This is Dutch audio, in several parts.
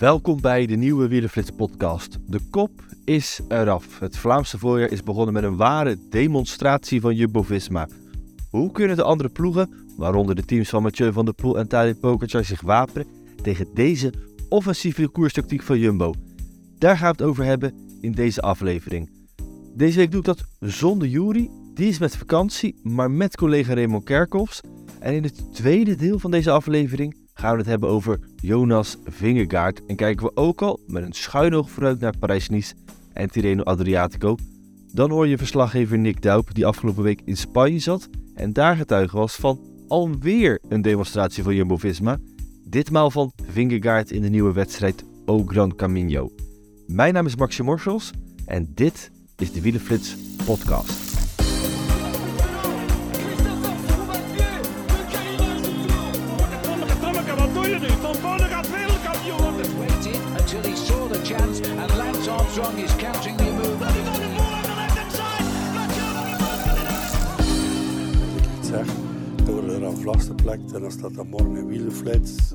Welkom bij de nieuwe Wielenflits podcast. De kop is eraf. Het Vlaamse voorjaar is begonnen met een ware demonstratie van Jumbo-Visma. Hoe kunnen de andere ploegen, waaronder de teams van Mathieu van der Poel en Tadej Pogacar, zich wapenen tegen deze offensieve koerstactiek van Jumbo? Daar gaan we het over hebben in deze aflevering. Deze week doe ik dat zonder Jury. Die is met vakantie, maar met collega Raymond Kerkhoffs. En in het tweede deel van deze aflevering gaan we het hebben over Jonas Vingegaard. En kijken we ook al met een schuin oog vooruit naar Parijs-Nice en Tirreno Adriatico. Dan hoor je verslaggever Nick Daup, die afgelopen week in Spanje zat en daar getuige was van alweer een demonstratie van Jumbo-Visma. Ditmaal van Vingegaard in de nieuwe wedstrijd O Gran Camino. Mijn naam is Maxim Morsels en dit is de Wielenflits podcast. Aan vlas geplakt en dan staat er morgen een wielenflits.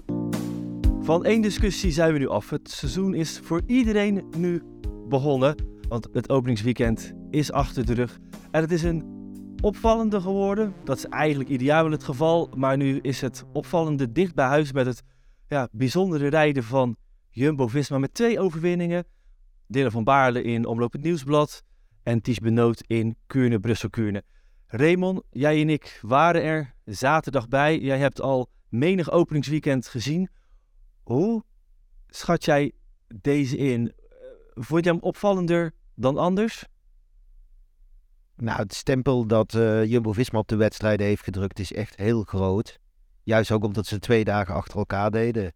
Van één discussie zijn we nu af. Het seizoen is voor iedereen nu begonnen, want het openingsweekend is achter de rug. En het is een opvallende geworden. Dat is eigenlijk ideaal het geval, maar nu is het opvallende dicht bij huis met het ja, bijzondere rijden van Jumbo-Visma met twee overwinningen. Dylan van Baarle in Omloop het Nieuwsblad en Ties Benoot in Kuurne-Brussel-Kuurne. Raymond, jij en ik waren er zaterdag bij. Jij hebt al menig openingsweekend gezien. Hoe schat jij deze in? Eh, Vond je hem opvallender dan anders? Nou, het stempel dat eh, Jumbo-Visma op de wedstrijden heeft gedrukt is echt heel groot. Juist ook omdat ze twee dagen achter elkaar deden.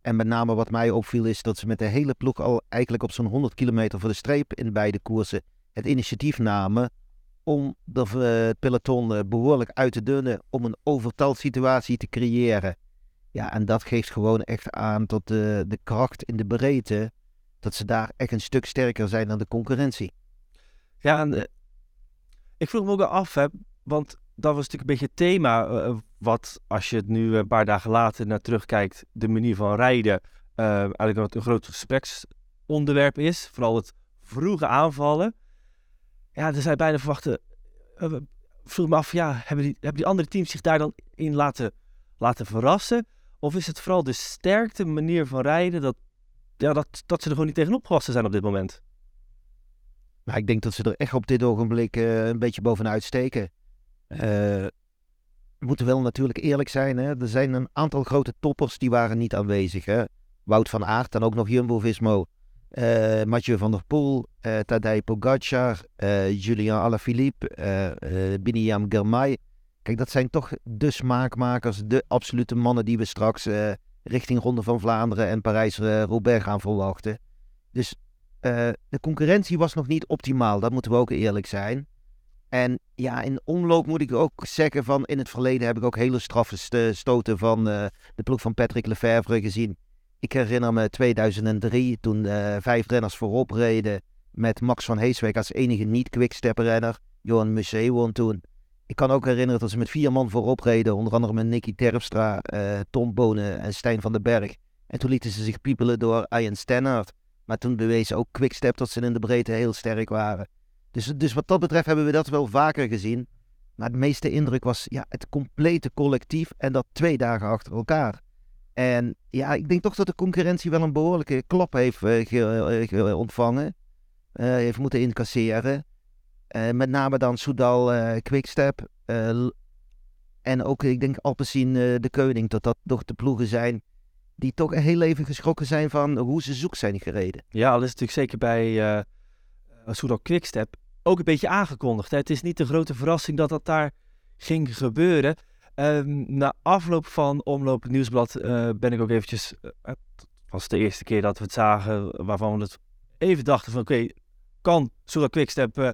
En met name wat mij opviel is dat ze met de hele ploeg al eigenlijk op zo'n 100 kilometer voor de streep in beide koersen het initiatief namen om de, eh, het peloton eh, behoorlijk uit te dunnen, om een overtalsituatie te creëren. Ja, en dat geeft gewoon echt aan tot de, de kracht in de breedte, dat ze daar echt een stuk sterker zijn dan de concurrentie. Ja, en, eh, ik vroeg me ook af, want dat was natuurlijk een beetje het thema. wat als je het nu een paar dagen later naar terugkijkt, de manier van rijden, eigenlijk wat een groot gespreksonderwerp is. Vooral het vroege aanvallen. Ja, er zijn bijna verwachten. eh, vroeg me af, ja, hebben die, hebben die andere teams zich daar dan in laten, laten verrassen? Of is het vooral de sterkte manier van rijden dat, ja, dat, dat ze er gewoon niet tegenop gewassen zijn op dit moment? Maar ik denk dat ze er echt op dit ogenblik eh, een beetje bovenuit steken. Eh, we moeten wel natuurlijk eerlijk zijn. Hè? Er zijn een aantal grote toppers die waren niet aanwezig. Hè? Wout van Aert, dan ook nog Jumbo-Visma. Eh Mathieu van der Poel, eh Tadej Pogacar, eh Julian Alaphilippe, Biniam Girmay. Kijk, dat zijn toch de smaakmakers, de absolute mannen die we straks richting Ronde van Vlaanderen en Parijs-Roubaix gaan verwachten. Dus de concurrentie was nog niet optimaal, dat moeten we ook eerlijk zijn. En ja, in omloop moet ik ook zeggen van in het verleden heb ik ook hele straffe st- stoten van de ploeg van Patrick Lefevre gezien. Ik herinner me 2003 toen eh, vijf renners voorop reden met Max van Heeswijk als enige niet-quickstep-renner. Johan Museeuw won toen. Ik kan ook herinneren dat ze met vier man voorop reden, onder andere met Nicky Terpstra, eh, Tom Bonen en Stijn van den Berg. En toen lieten ze zich piepelen door Ian Stannard. Maar toen bewezen ook Quickstep dat ze in de breedte heel sterk waren. Dus, dus wat dat betreft hebben we dat wel vaker gezien. Maar het meeste indruk was ja, het complete collectief en dat twee dagen achter elkaar. En ja, ik denk toch dat de concurrentie wel een behoorlijke klap heeft eh, eh, ge- ontvangen. Eh, heeft moeten incasseren. Eh, met name dan Soudal, eh, Quickstep. eh, en ook, ik denk, Alpecin eh, de Koning. Dat dat toch de ploegen zijn die toch heel even geschrokken zijn van hoe ze zoek zijn gereden. Ja, al is natuurlijk zeker bij eh Soudal Quickstep ook een beetje aangekondigd. Het is niet de grote verrassing dat dat daar ging gebeuren. Ehm, na afloop van Omloop het Nieuwsblad eh, ben ik ook eventjes eh, was de eerste keer dat we het zagen waarvan we het even dachten van oké, kan Soera Quickstep uh,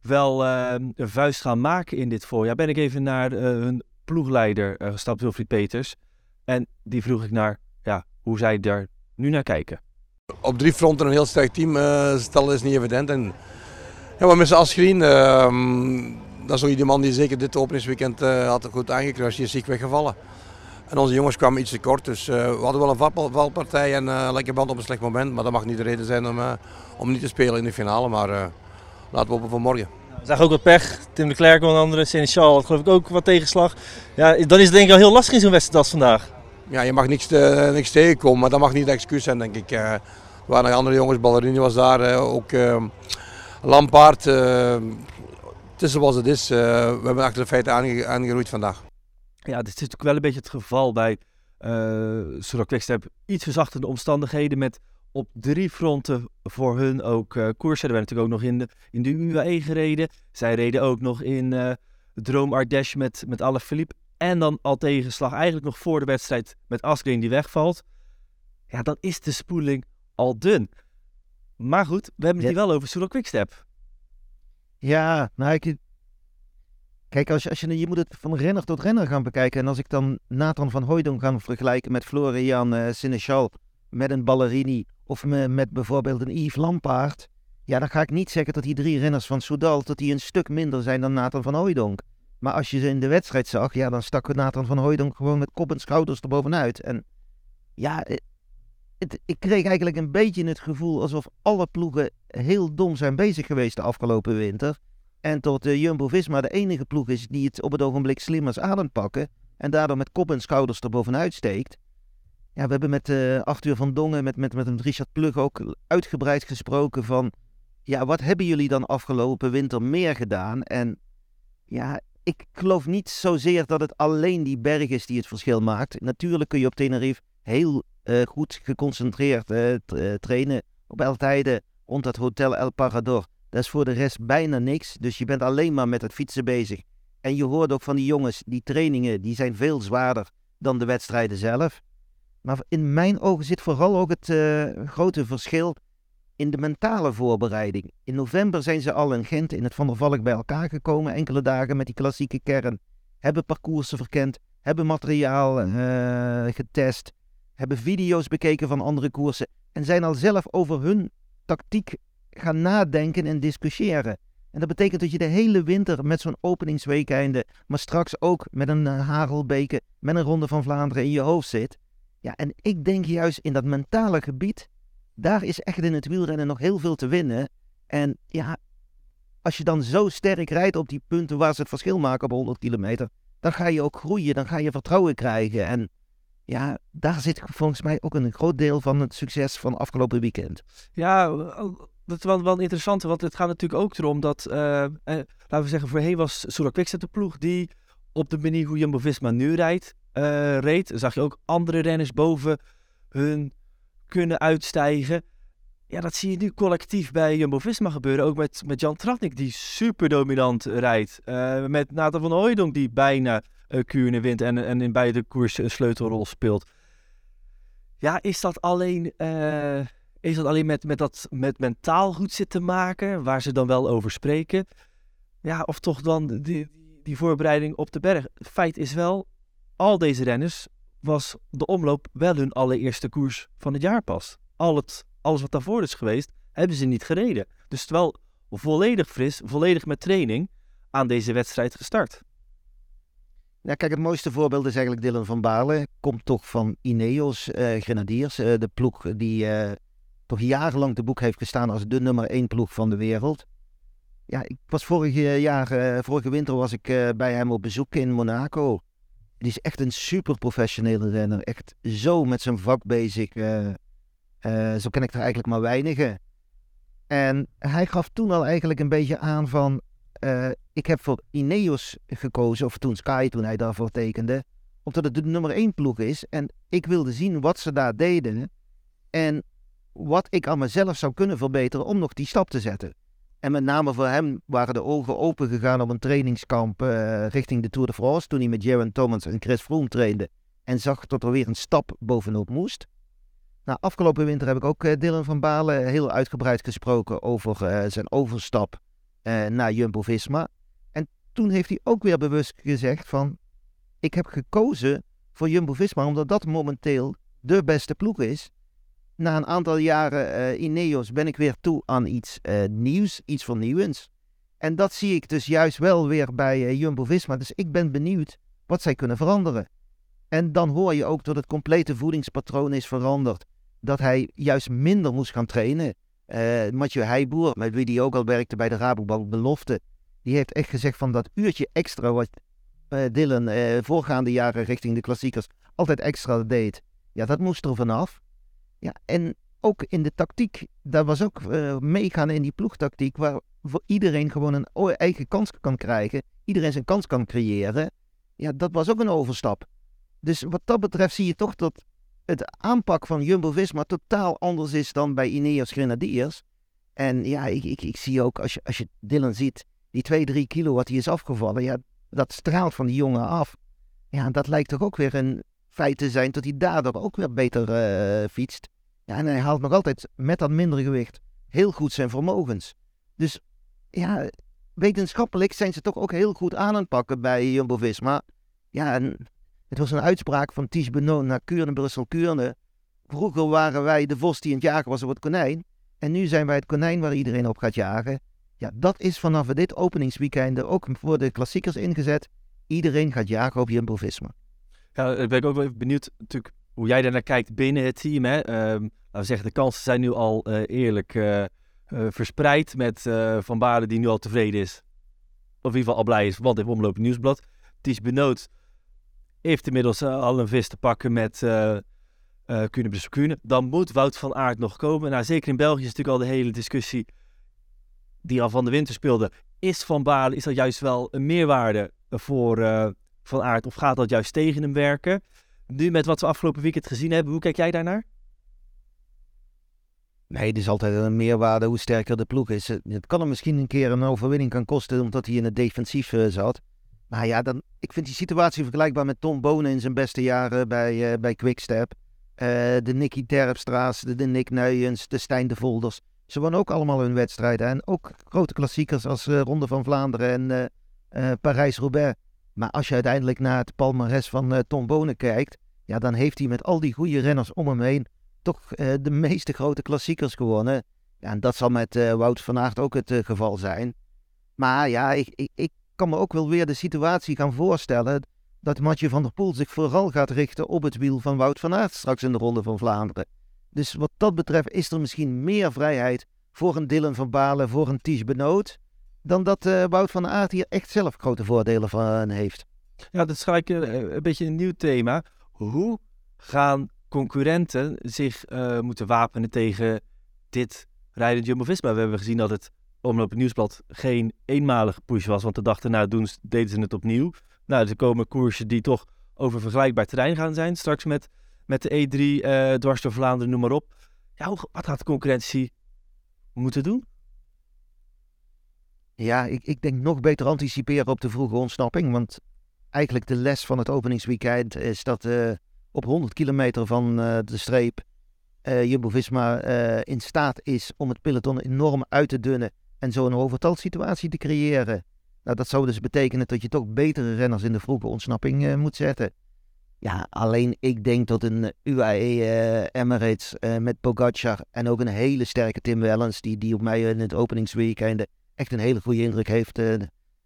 wel uh, een vuist gaan maken in dit voorjaar? Ben ik even naar uh, hun ploegleider gestapt, Wilfried Peters. En die vroeg ik naar ja, hoe zij daar nu naar kijken. Op drie fronten een heel sterk team stellen is niet evident. En ja, met z'n Asgreen, ehm, dat is die man die zeker dit openingsweekend had goed aangekruist. Die is ziek weggevallen. En onze jongens kwamen iets te kort, dus uh, we hadden wel een valpartij en uh, lekker band op een slecht moment. Maar dat mag niet de reden zijn om, uh, om niet te spelen in de finale. Maar laten we hopen voor morgen. We zagen ook wat pech. Tim de Klerk onder andere, Seneschal had geloof ik ook wat tegenslag. Ja, dan is het denk ik al heel lastig in zo'n wedstrijd als vandaag. Ja, je mag niks, te, niks tegenkomen, maar dat mag niet de excuus zijn denk ik. er waren nog andere jongens, Ballerini was daar, ook Lampaard. Het is zoals het is. we hebben achter de feiten aangeroeid vandaag ja, dit is natuurlijk wel een beetje het geval bij uh, Sorok Quickstep. Iets verzachtende omstandigheden met op drie fronten voor hun ook uh, koersen. Er werden natuurlijk ook nog in de, in de UAE gereden. Zij reden ook nog in uh, Droom Ardèche met, met Philippe. En dan al tegenslag eigenlijk nog voor de wedstrijd met Asgreen die wegvalt. Ja, dan is de spoeling al dun. Maar goed, we hebben het hier wel over Solo Quickstep. Ja, nou ik, Kijk, als je, als je, je moet het van renner tot renner gaan bekijken. En als ik dan Nathan van Hooydonk ga vergelijken met Florian uh, met een Ballerini of me, met bijvoorbeeld een Yves Lampaard. Ja, dan ga ik niet zeggen dat die drie renners van Soudal dat die een stuk minder zijn dan Nathan van Hooydonk. Maar als je ze in de wedstrijd zag, ja, dan stak Nathan van Hooydonk gewoon met kop en schouders erbovenuit. En ja, eh, het, ik kreeg eigenlijk een beetje het gevoel alsof alle ploegen heel dom zijn bezig geweest de afgelopen winter. En tot uh, Jumbo-Visma de enige ploeg is die het op het ogenblik slim als adem pakken. En daardoor met kop en schouders erbovenuit steekt. Ja, we hebben met uh, Arthur van Dongen, met, met, met Richard Plug ook uitgebreid gesproken van... Ja, wat hebben jullie dan afgelopen winter meer gedaan? En ja, ik geloof niet zozeer dat het alleen die berg is die het verschil maakt. Natuurlijk kun je op Tenerife heel uh, goed geconcentreerd uh, trainen op altijd rond het Hotel El Parador. Dat is voor de rest bijna niks. Dus je bent alleen maar met het fietsen bezig. En je hoort ook van die jongens, die trainingen die zijn veel zwaarder dan de wedstrijden zelf. Maar in mijn ogen zit vooral ook het grote verschil in de mentale voorbereiding. In november zijn ze al in Gent in het Van der Valk bij elkaar gekomen, enkele dagen met die klassieke kern. Hebben parcoursen verkend, hebben materiaal getest, hebben video's bekeken van andere koersen en zijn al zelf over hun tactiek gaan nadenken en discussiëren. En dat betekent dat je de hele winter met zo'n openingsweekende, maar straks ook met een uh, Hagelbeke, met een Ronde van Vlaanderen in je hoofd zit. Ja, en ik denk juist in dat mentale gebied, daar is echt in het wielrennen nog heel veel te winnen. En ja, als je dan zo sterk rijdt op die punten waar ze het verschil maken op 100 kilometer, dan ga je ook groeien, dan ga je vertrouwen krijgen. En ja, daar zit volgens mij ook een groot deel van het succes van afgelopen weekend. Ja, dat is wel, wel interessant, want het gaat natuurlijk ook erom dat, uh, eh, laten we zeggen, voorheen was Soerak Quickstep de ploeg die op de manier hoe Jumbo-Visma nu rijdt, uh, reed. Zag je ook andere renners boven hun kunnen uitstijgen. Ja, dat zie je nu collectief bij Jumbo-Visma gebeuren. Ook met, met Jan Tratnik, die super dominant rijdt. Uh, met Nathan van Hooydonk, die bijna uh, Kuurne wint en, en in beide koersen een sleutelrol speelt. Ja, is dat alleen is dat alleen met, met dat met mentaal goed zitten maken, waar ze dan wel over spreken? Ja, of toch dan die, die voorbereiding op de berg? Feit is wel, al deze renners was de omloop wel hun allereerste koers van het jaar pas. Al het, alles wat daarvoor is geweest, hebben ze niet gereden. Dus terwijl volledig fris, volledig met training aan deze wedstrijd gestart. Ja, kijk, het mooiste voorbeeld is eigenlijk Dylan van Baarle. Komt toch van Ineos uh, Grenadiers, uh, de ploeg die uh, toch jarenlang te boek heeft gestaan als de nummer één ploeg van de wereld. Ja, ik was vorige jaar, vorige winter was ik bij hem op bezoek in Monaco. Die is echt een super professionele renner. Echt zo met zijn vak bezig. Zo ken ik er eigenlijk maar weinigen. En hij gaf toen al eigenlijk een beetje aan van... ik heb voor Ineos gekozen, of toen Sky, toen hij daarvoor tekende. Omdat het de nummer één ploeg is. En ik wilde zien wat ze daar deden. En wat ik aan mezelf zou kunnen verbeteren om nog die stap te zetten. En met name voor hem waren de ogen open gegaan op een trainingskamp uh, richting de Tour de France. Toen hij met Jaron Thomas en Chris Froome trainde. En zag dat er weer een stap bovenop moest. Nou, afgelopen winter heb ik ook uh, Dylan van Balen heel uitgebreid gesproken over zijn overstap naar Jumbo-Visma. En toen heeft hij ook weer bewust gezegd van, ik heb gekozen voor Jumbo-Visma omdat dat momenteel de beste ploeg is. Na een aantal jaren in Neos ben ik weer toe aan iets nieuws, iets vernieuwends. En dat zie ik dus juist wel weer bij Jumbo-Visma. Dus ik ben benieuwd wat zij kunnen veranderen. En dan hoor je ook dat het complete voedingspatroon is veranderd. Dat hij juist minder moest gaan trainen. Uh, Mathieu Heijboer, met wie hij ook al werkte bij de Rabobank Belofte, die heeft echt gezegd van dat uurtje extra wat uh, Dylan uh, voorgaande jaren richting de klassiekers altijd extra deed. Ja, dat moest er vanaf. Ja, en ook in de tactiek, daar was ook meegaan in die ploegtactiek, waar voor iedereen gewoon een eigen kans kan krijgen, iedereen zijn kans kan creëren. Ja, dat was ook een overstap. Dus wat dat betreft zie je toch dat het aanpak van Jumbo-Visma totaal anders is dan bij Ineos Grenadiers. En ja, ik, ik, ik zie ook, als je, als je Dylan ziet, die 2, 3 kilo wat hij is afgevallen, ja, dat straalt van die jongen af. Ja, dat lijkt toch ook weer een feit te zijn dat hij daardoor ook weer beter uh, fietst. Ja, en hij haalt nog altijd met dat minder gewicht heel goed zijn vermogens. Dus ja, wetenschappelijk zijn ze toch ook heel goed aan het pakken bij Jumbo-Visma. Ja, en het was een uitspraak van Ties Benoot naar Kuurne, Brussel, Kuurne. Vroeger waren wij de vos die aan het jagen was op het konijn. En nu zijn wij het konijn waar iedereen op gaat jagen. Ja, dat is vanaf dit openingsweekend ook voor de klassiekers ingezet. Iedereen gaat jagen op Jumbo-Visma. Ja, ik ben ook wel even benieuwd natuurlijk hoe jij daarnaar kijkt binnen het team. Hè? Um, laten we zeggen, de kansen zijn nu al uh, eerlijk uh, verspreid met Van Baarden die nu al tevreden is. Of in ieder geval al blij is, want heeft omlopen nieuwsblad. Ties Benoot heeft inmiddels uh, al een vis te pakken met uh, uh, Dan moet Wout van Aert nog komen. Nou, zeker in België is natuurlijk al de hele discussie die al van de winter speelde. Is Van Balen, is dat juist wel een meerwaarde voor Van Aert of gaat dat juist tegen hem werken? Nu met wat we afgelopen weekend gezien hebben, hoe kijk jij daarnaar? Nee, het is altijd een meerwaarde hoe sterker de ploeg is. Het kan hem misschien een keer een overwinning kan kosten omdat hij in het defensief zat. Maar ja, dan, ik vind die situatie vergelijkbaar met Tom Bonen in zijn beste jaren bij, uh, bij Quickstep. Uh, de Nicky Terpstra's, de, Nick Nuyens, de Stijn de Volders. Ze wonnen ook allemaal hun wedstrijden. En ook grote klassiekers als uh, Ronde van Vlaanderen en Parijs-Roubaix. Maar als je uiteindelijk naar het palmares van Tom Bonen kijkt, ja, dan heeft hij met al die goede renners om hem heen toch de meeste grote klassiekers gewonnen. En dat zal met Wout van Aert ook het geval zijn. Maar ja, ik, ik kan me ook wel weer de situatie gaan voorstellen dat Matje van der Poel zich vooral gaat richten op het wiel van Wout van Aert straks in de Ronde van Vlaanderen. Dus wat dat betreft is er misschien meer vrijheid voor een Dylan van Balen, voor een Ties Benoot, dan dat uh, Wout van Aert hier echt zelf grote voordelen van heeft. Ja, dat is gelijk uh, een beetje een nieuw thema. Hoe gaan concurrenten zich uh, moeten wapenen tegen dit rijden Jumbo-Visma? We hebben gezien dat het Omloop het Nieuwsblad geen eenmalige push was. Want de dag daarna doen, deden ze het opnieuw. Nou, dus er komen koersen die toch over vergelijkbaar terrein gaan zijn. Straks met, met de E3, uh, dwars door Vlaanderen, noem maar op. Ja, wat gaat de concurrentie moeten doen? Ja, ik, ik denk nog beter anticiperen op de vroege ontsnapping. Want eigenlijk de les van het openingsweekend is dat uh, op 100 kilometer van uh, de streep uh, Jumbo-Visma in staat is om het peloton enorm uit te dunnen en zo een overtalsituatie te creëren. Nou, dat zou dus betekenen dat je toch betere renners in de vroege ontsnapping uh, moet zetten. Ja, alleen ik denk dat een UAE uh, Emirates met Pogacar en ook een hele sterke Tim Wellens, die, die op mij in het openingsweekend echt een hele goede indruk heeft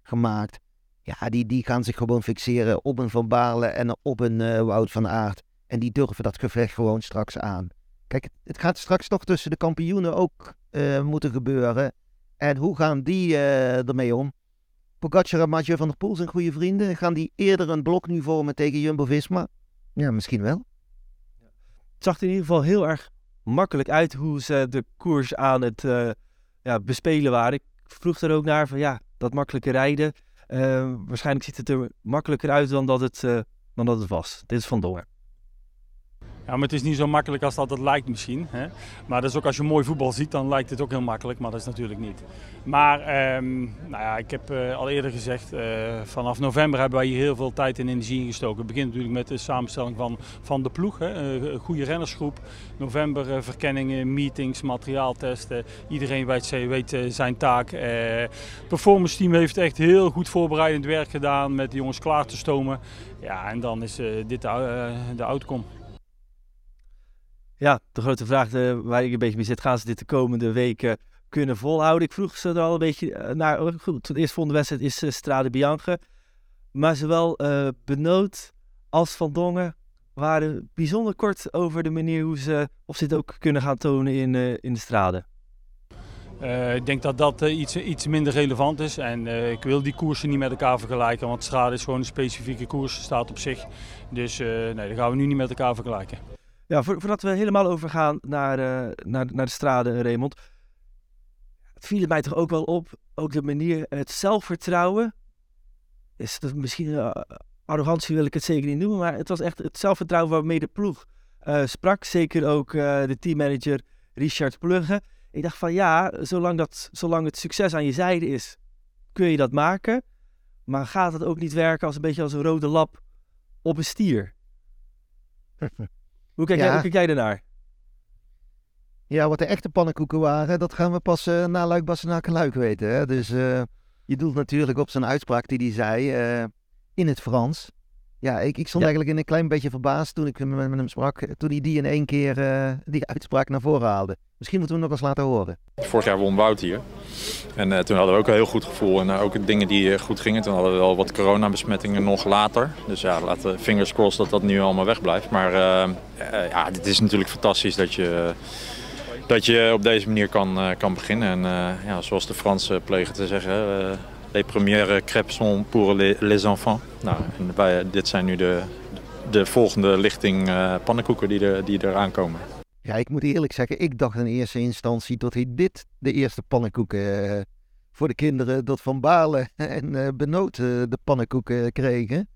gemaakt. Ja, die, die gaan zich gewoon fixeren op een Van Baarle en op een Wout van Aert. En die durven dat gevecht gewoon straks aan. Kijk, het gaat straks toch tussen de kampioenen ook moeten gebeuren. En hoe gaan die uh, ermee om? Pogacar en Mathieu van der Poel zijn goede vrienden. Gaan die eerder een blok nu vormen tegen Jumbo-Visma? Ja, misschien wel. Het zag in ieder geval heel erg makkelijk uit hoe ze de koers aan het uh, ja, bespelen waren. Ik vroeg er ook naar van ja, dat makkelijke rijden. Uh, waarschijnlijk ziet het er makkelijker uit dan dat het, dan dat het was. Dit is vandoor. Ja, maar het is niet zo makkelijk als dat het lijkt misschien. Hè? Maar dat is ook als je mooi voetbal ziet, dan lijkt het ook heel makkelijk. Maar dat is natuurlijk niet. Maar ehm, nou ja, ik heb uh, al eerder gezegd, uh, vanaf november hebben wij hier heel veel tijd en energie in gestoken. Het begint natuurlijk met de samenstelling van, van de ploeg. Hè? een goede rennersgroep. November verkenningen, meetings, materiaaltesten. Iedereen weet, weet zijn taak. Performance team heeft echt heel goed voorbereidend werk gedaan met de jongens klaar te stomen. Ja, en dan is dit de, de outcome. Ja, de grote vraag de, waar ik een beetje mee zit, gaan ze dit de komende weken kunnen volhouden? Ik vroeg ze er al een beetje eh, naar. Oh, goed, de eerste volgende wedstrijd is uh, Strade Bianche. Maar zowel Benoot als Van Dongen waren bijzonder kort over de manier hoe ze, of ze dit ook kunnen gaan tonen in, in de strade. Ik denk dat dat iets, iets minder relevant is. En ik wil die koersen niet met elkaar vergelijken. Want strade is gewoon een specifieke koers, staat op zich. Dus nee, dat gaan we nu niet met elkaar vergelijken. Ja, voordat we helemaal overgaan naar, uh, naar, naar de straden, Raymond. Het viel mij toch ook wel op, ook de manier, het zelfvertrouwen. Is dat misschien uh, arrogantie wil ik het zeker niet noemen, maar het was echt het zelfvertrouwen waarmee de ploeg uh, sprak. Zeker ook de teammanager Richard Plugge. Ik dacht van ja, zolang, dat, zolang het succes aan je zijde is, kun je dat maken. Maar gaat het ook niet werken als een beetje als een rode lap op een stier? Hoe kijk, ja. jij, hoe kijk jij ernaar? Ja, wat de echte pannenkoeken waren, dat gaan we pas uh, na Luik, Bastenaak en Luik weten. Hè? Dus uh, je doelt natuurlijk op zijn uitspraak die hij zei uh, in het Frans. Ja, ik, ik stond ja. eigenlijk in een klein beetje verbaasd toen ik met, met hem sprak. Toen hij die in één keer die uitspraak naar voren haalde. Misschien moeten we hem nog eens laten horen. Vorig jaar won Wout hier. En uh, toen hadden we ook een heel goed gevoel. En uh, ook dingen die uh, goed gingen. Toen hadden we wel wat coronabesmettingen nog later. Dus ja, laten fingers crossed dat dat nu allemaal wegblijft. Maar ja, het is natuurlijk fantastisch dat je, dat je op deze manier kan, kan beginnen. En ja, zoals de Fransen plegen te zeggen... les premières crêpes sont pour les, les enfants. Nou, dit zijn nu de, de volgende lichting pannenkoeken die er, die er aankomen. Ja, ik moet eerlijk zeggen, ik dacht in eerste instantie dat hij dit de eerste pannenkoeken uh, voor de kinderen, dat Van Balen en uh, Benoot uh, de pannenkoeken kregen.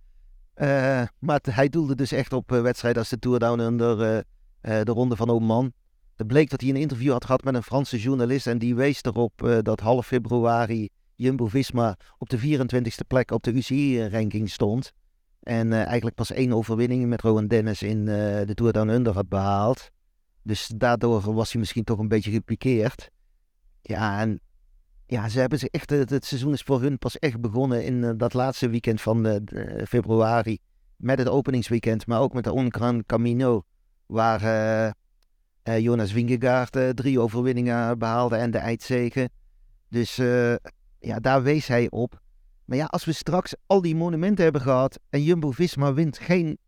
maar hij doelde dus echt op wedstrijden als de Tour Down Under, de Ronde van Oman. Het bleek dat hij een interview had gehad met een Franse journalist en die wees erop dat half februari Jumbo-Visma op de 24e plek op de UCI-ranking stond. En eigenlijk pas één overwinning met Rowan Dennis in de Tour Down Under had behaald. Dus daardoor was hij misschien toch een beetje gepikeerd. Ja, en ja, ze hebben zich echt, het, seizoen is voor hun pas echt begonnen in uh, dat laatste weekend van februari. Met het openingsweekend, maar ook met de Onkran Camino. Waar Jonas Wingegaard drie overwinningen behaalde en de eindzegen. Dus ja, daar wees hij op. Maar ja, als we straks al die monumenten hebben gehad en Jumbo-Visma wint geen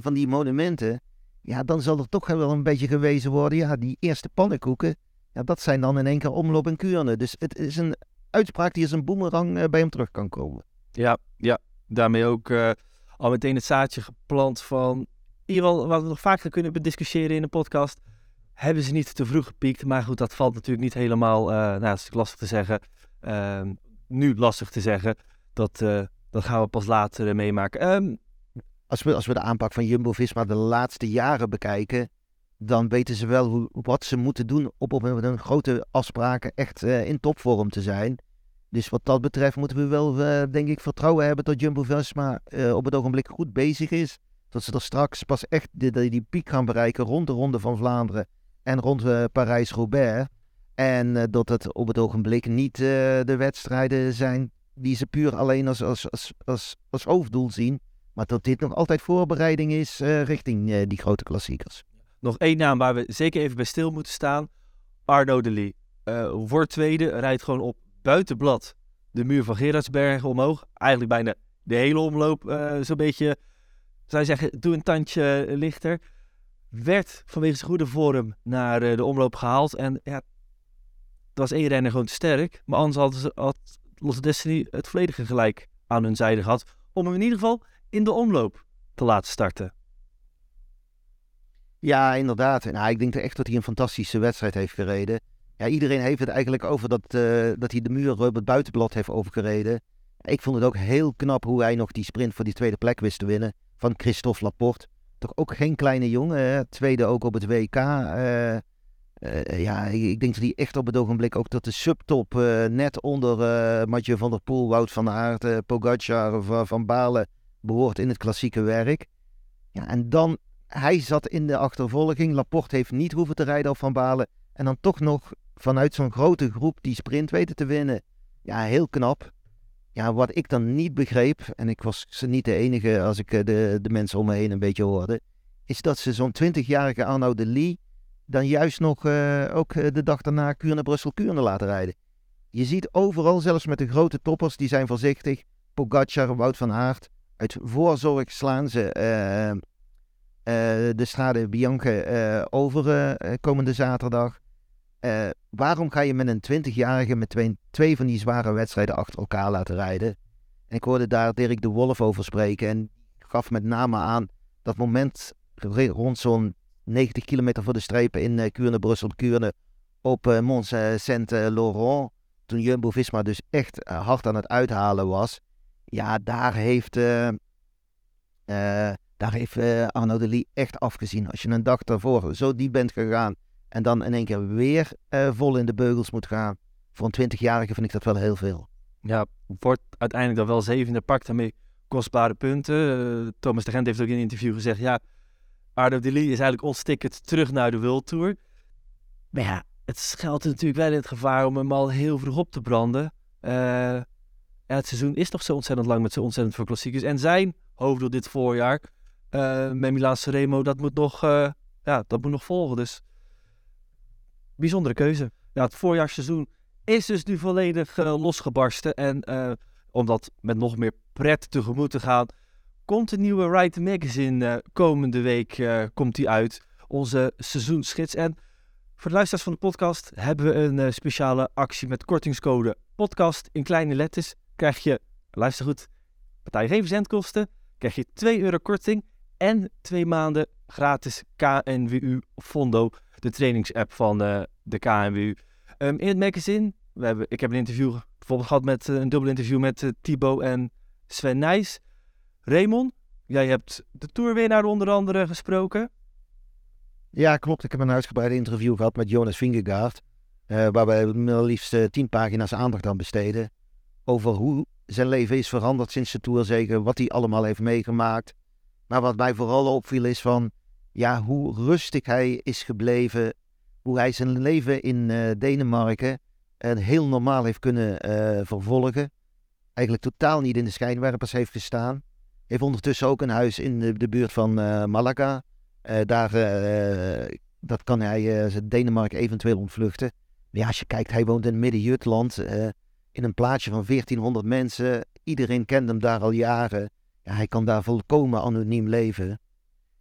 van die monumenten ja, dan zal er toch wel een beetje gewezen worden. Ja, die eerste pannenkoeken, ja, dat zijn dan in één keer omloop en kuurne. Dus het is een uitspraak die als een boemerang uh, bij hem terug kan komen. Ja, ja. daarmee ook uh, al meteen het zaadje geplant van... Ieder geval, wat we nog vaker kunnen bediscussiëren in de podcast... hebben ze niet te vroeg gepiekt. Maar goed, dat valt natuurlijk niet helemaal... Nou, dat is lastig te zeggen. Ehm, nu lastig te zeggen. Dat, dat gaan we pas later meemaken. Um, als we, als we de aanpak van Jumbo-Visma de laatste jaren bekijken, dan weten ze wel hoe, wat ze moeten doen op, op een grote afspraken echt uh, in topvorm te zijn. Dus wat dat betreft moeten we wel, denk ik, vertrouwen hebben dat Jumbo-Visma op het ogenblik goed bezig is. Dat ze er straks pas echt die, die piek gaan bereiken rond de Ronde van Vlaanderen en rond Parijs-Roubaix. En dat het op het ogenblik niet de wedstrijden zijn die ze puur alleen als, als, als, als, als hoofddoel zien. Maar dat dit nog altijd voorbereiding is uh, richting uh, die grote klassiekers. Nog één naam waar we zeker even bij stil moeten staan. Arno de Lee. Uh, wordt tweede, rijdt gewoon op buitenblad de muur van Gerardsbergen omhoog. Eigenlijk bijna de hele omloop zo'n beetje, zou je zeggen, doe een tandje lichter. Werd vanwege zijn goede vorm naar de omloop gehaald. En ja, was één renner gewoon te sterk. Maar anders had, Lotte Destiny het volledige gelijk aan hun zijde gehad. Om hem in ieder geval in de omloop te laten starten. Ja, inderdaad. Nou, ik denk echt dat hij een fantastische wedstrijd heeft gereden. Ja, iedereen heeft het eigenlijk over dat, uh, dat hij de muur het buitenblad heeft overgereden. Ik vond het ook heel knap hoe hij nog die sprint voor die tweede plek wist te winnen van Christophe Laporte. toch ook geen kleine jongen. Tweede ook op het WK. eh, eh, ja, ik, denk dat hij echt op het ogenblik ook tot de subtop, eh, net onder eh Mathieu van der Poel, Wout van Aert, eh, Pogacar of eh, Van Balen, behoort in het klassieke werk. Ja, en dan, hij zat in de achtervolging. Laporte heeft niet hoeven te rijden op Van Balen. En dan toch nog vanuit zo'n grote groep die sprint weten te winnen. Ja, heel knap. Ja, wat ik dan niet begreep, en ik was niet de enige als ik eh, de, de mensen om me heen een beetje hoorde, is dat ze zo'n 20-jarige Arnaud de Lee dan juist nog eh, ook eh, de dag daarna Kuurne-Brussel-Kuurne laten rijden. Je ziet overal, zelfs met de grote toppers, die zijn voorzichtig. Pogacar, Wout van Aert, uit voorzorg slaan ze eh, eh, de Strade Bianche over komende zaterdag. Waarom ga je met een 20-jarige met twee, twee van die zware wedstrijden achter elkaar laten rijden? En ik hoorde daar Dirk de Wolf over spreken en gaf met name aan dat moment rond zo'n 90 kilometer voor de strepen in eh, Kuurne, Brussel, Kuurne op eh, Mont Saint-Laurent. Toen Jumbo-Visma dus echt eh, hard aan het uithalen was. Ja, daar heeft, eh, eh, daar heeft Arnaud de Lee echt afgezien. Als je een dag daarvoor zo diep bent gegaan en dan in één keer weer vol in de beugels moet gaan. Voor een 20-jarige vind ik dat wel heel veel. Ja, wordt uiteindelijk dan wel zevende, pakt daarmee kostbare punten. Thomas de Gent heeft ook in een interview gezegd, ja, De Lee is eigenlijk ons ticket terug naar de World Tour. Maar ja, het schuilt natuurlijk wel in het gevaar om hem al heel vroeg op te branden. Eh, het seizoen is nog zo ontzettend lang met zo ontzettend veel klassiekers. En zijn hoofddoel dit voorjaar, eh met Milaan Sanremo, dat moet nog, eh, ja, dat moet nog volgen. Dus bijzondere keuze. Ja, het voorjaarsseizoen is dus nu volledig losgebarsten. En om dat met nog meer pret tegemoet te gaan, komt de nieuwe Ride Magazine eh, komende week eh, komt die uit. Onze seizoensgids. En voor de luisteraars van de podcast hebben we een eh, speciale actie met kortingscode podcast in kleine letters. Krijg je, luister goed, betaal je geen verzendkosten, krijg je 2 euro korting en twee maanden gratis KNWU Fondo, de trainingsapp van de KNWU. Ehm, in het magazine, we hebben, ik heb een interview bijvoorbeeld gehad met een dubbel interview met Thibaut en Sven Nijs. Raymond, jij hebt de tourwinnaar onder andere gesproken. Ja, klopt. Ik heb een uitgebreid interview gehad met Jonas Vingegaard. eh, waar we liefst eh, tien pagina's aandacht aan besteden. Over hoe zijn leven is veranderd sinds de Tourzege. Wat hij allemaal heeft meegemaakt. Maar wat mij vooral opviel is van... Ja, hoe rustig hij is gebleven. Hoe hij zijn leven in eh, Denemarken eh, heel normaal heeft kunnen vervolgen. Eigenlijk totaal niet in de schijnwerpers heeft gestaan. Heeft ondertussen ook een huis in de, de buurt van eh, Malaga. Eh, daar, eh, dat kan hij uh, Denemarken eventueel ontvluchten. Maar ja, als je kijkt, hij woont in Midden-Jutland. in een plaatsje van 1400 mensen. Iedereen kent hem daar al jaren. Ja, hij kan daar volkomen anoniem leven.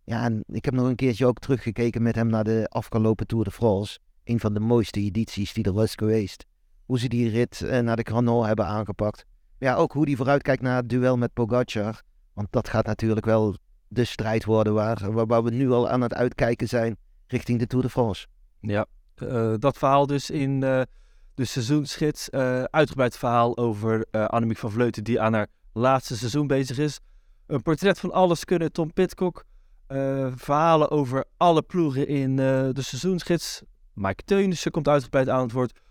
Ja, en ik heb nog een keertje ook teruggekeken met hem naar de afgelopen Tour de France. Een van de mooiste edities die er was geweest. Hoe ze die rit naar de Granon hebben aangepakt. Ja, ook hoe die vooruitkijkt naar het duel met Pogacar. Want dat gaat natuurlijk wel de strijd worden waar, waar, we nu al aan het uitkijken zijn richting de Tour de France. Ja, eh, dat verhaal dus in eh, de seizoensgids. eh uitgebreid verhaal over Annemiek van Vleuten die aan haar laatste seizoen bezig is. Een portret van alles kunnen Tom Pitcock. verhalen over alle ploegen in de seizoensgids. Mike Teunissen komt uitgebreid aan het woord. En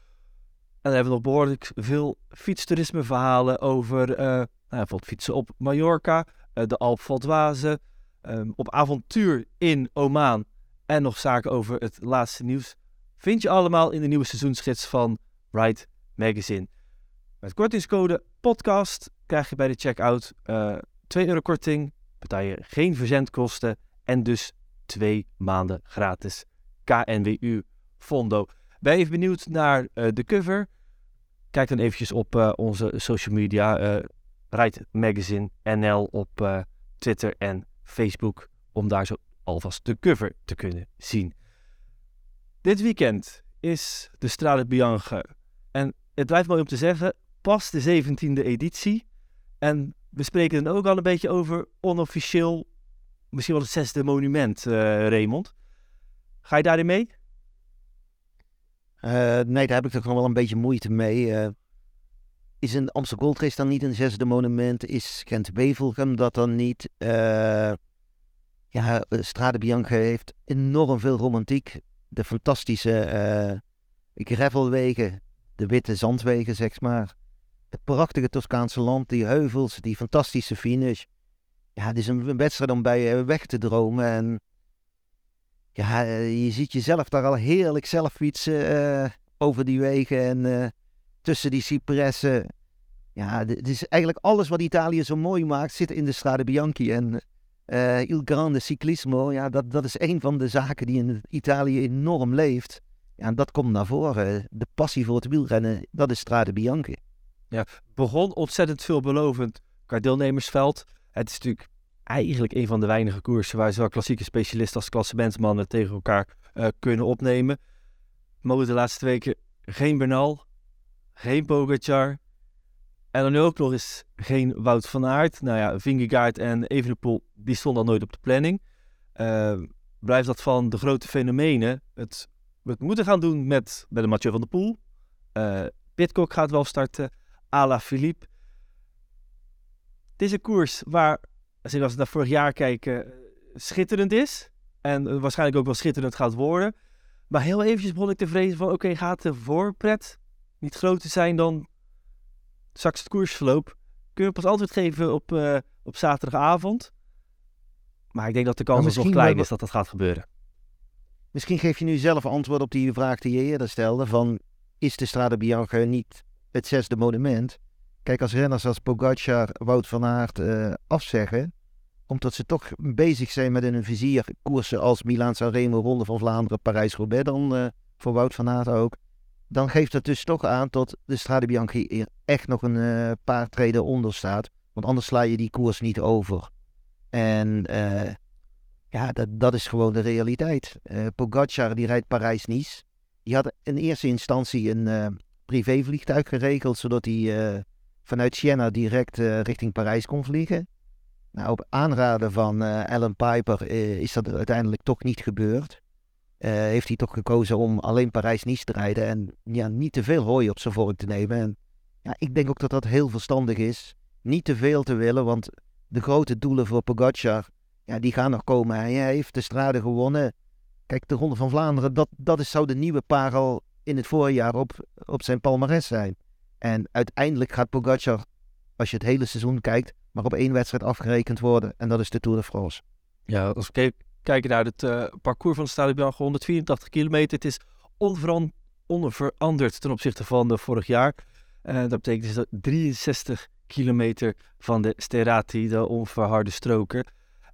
dan hebben we nog behoorlijk veel fietstoerisme verhalen over nou, bijvoorbeeld fietsen op Mallorca, eh, de Alp Valdwaze, ehm, op avontuur in Omaan en nog zaken over het laatste nieuws. Vind je allemaal in de nieuwe seizoensgids van Ride Magazine. Met kortingscode podcast krijg je bij de checkout eh 2 euro korting, betaal je geen verzendkosten en dus twee maanden gratis KNWU Fondo. Ben je even benieuwd naar eh, de cover? Kijk dan eventjes op onze social media, Ride Magazine NL op eh, Twitter en Facebook, om daar zo alvast de cover te kunnen zien. Dit weekend is de Strade Bianche. En het blijft mooi om te zeggen, pas de 17e editie. En we spreken dan ook al een beetje over onofficieel, misschien wel het zesde monument, eh Raymond. Ga je daarin mee? Uh, nee, daar heb ik toch nog wel een beetje moeite mee. Uh, is een Amsterdam Gold Race dan niet een zesde monument? Is Gent-Wevelgem dat dan niet? Uh, ja, eh, Strade Bianca heeft enorm veel romantiek. De fantastische eh gravelwegen, de witte zandwegen, zeg maar. Het prachtige Toscaanse land, die heuvels, die fantastische finish. Ja, het is een wedstrijd om bij weg te dromen. En ja, je ziet jezelf daar al heerlijk zelf fietsen over die wegen en tussen die cipressen. Ja, het is eigenlijk alles wat Italië zo mooi maakt, zit in de Strade Bianchi. En eh Il Grande Ciclismo, ja, dat, dat is een van de zaken die in Italië enorm leeft. Ja, en dat komt naar voren. De passie voor het wielrennen, dat is Strade Bianchi. begon ontzettend veelbelovend qua deelnemersveld. Het is natuurlijk eigenlijk een van de weinige koersen waar zowel klassieke specialisten als klassementsmannen tegen elkaar eh, kunnen opnemen. Mogen de laatste weken geen Bernal, geen Pogacar en dan ook nog eens geen Wout van Aert. Nou ja, Vingegaard en Evenepoel, die stonden al nooit op de planning. Eh, blijft dat van de grote fenomenen het, het moeten gaan doen met, met de Mathieu van der Poel. Pitcock gaat wel starten. Ala Philippe. Het is een koers waar, als we naar vorig jaar kijken, schitterend is. En waarschijnlijk ook wel schitterend gaat worden. Maar heel eventjes begon ik te vrezen van, oké, gaat de voorpret niet groter zijn dan straks het koersverloop? Kun je pas antwoord geven op, eh, op zaterdagavond? Maar ik denk dat de kans nog klein is dat dat gaat gebeuren. Misschien geef je nu zelf antwoord op die vraag die je eerder stelde: van is de Strade Bianca niet het zesde monument? Kijk, als renners als Pogacar, Wout van Aert eh, afzeggen, omdat ze toch bezig zijn met in hun vizier koersen als Milaan Sanremo, Ronde van Vlaanderen, Parijs-Roubaix, dan eh, voor Wout van Aert ook. Dan geeft dat dus toch aan dat de Strade Bianca hier echt nog een eh, paar treden onder staat. Want anders sla je die koers niet over. En eh, ja, dat, dat is gewoon de realiteit. Eh Pogacar die rijdt Parijs-Nice. Die had in eerste instantie een privévliegtuig geregeld, zodat hij vanuit Siena direct richting Parijs kon vliegen. Nou, op aanraden van Alan Piper is dat uiteindelijk toch niet gebeurd. Eh, heeft hij toch gekozen om alleen Parijs-Nice te rijden en ja, niet te veel hooi op zijn vork te nemen. En ja, ik denk ook dat dat heel verstandig is. Niet te veel te willen, want de grote doelen voor Pogacar, ja, die gaan nog komen. Hij heeft de strade gewonnen. Kijk, de Ronde van Vlaanderen, dat, dat is, zou de nieuwe parel in het voorjaar op, op zijn palmares zijn. En uiteindelijk gaat Pogacar, als je het hele seizoen kijkt, maar op één wedstrijd afgerekend worden. En dat is de Tour de France. Ja, als ke- kijken naar het eh, parcours van de Stade Bianca, 184 kilometer. Het is onveran- onveranderd ten opzichte van vorig jaar. Eh, dat betekent dus dat 63 kilometer van de Sterati, de onverharde stroken.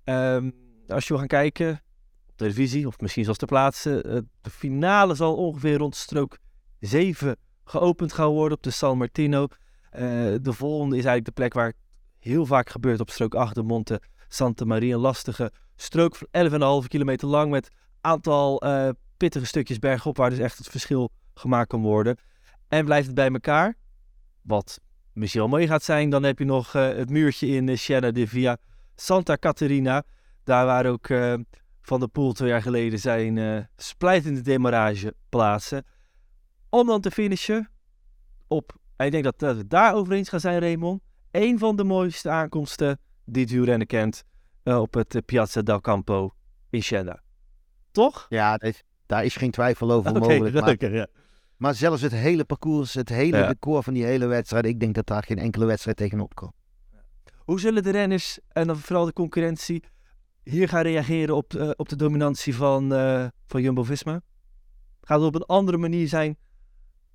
Ehm, als je wil gaan kijken op televisie, of misschien zelfs ter plaatse, eh, de finale zal ongeveer rond strook 7 geopend gaan worden op de San Martino. De volgende is eigenlijk de plek waar het heel vaak gebeurt op strook 8, de Monte Santa Maria. Een lastige strook van 11,5 kilometer lang met aantal eh, pittige stukjes bergop waar dus echt het verschil gemaakt kan worden. En blijft het bij elkaar, wat misschien wel mooi gaat zijn, dan heb je nog eh, het muurtje in uh, Siena di Via Santa Caterina. Daar waar ook eh, Van der Poel twee jaar geleden zijn eh splijtende demarrage plaatsen. Om dan te finishen op, en ik denk dat, dat we daar over eens gaan zijn Raymond, een van de mooiste aankomsten die het wielrennen kent eh, op het eh, Piazza del Campo in Siena. Toch? Ja, daar is, daar is geen twijfel over mogelijk. Maar, ja. maar zelfs het hele parcours, het hele Ja. decor van die hele wedstrijd, ik denk dat daar geen enkele wedstrijd tegenop komt. Hoe zullen de renners en dan vooral de concurrentie hier gaan reageren op, eh, op de dominantie van, eh, van Jumbo-Visma? Gaat het op een andere manier zijn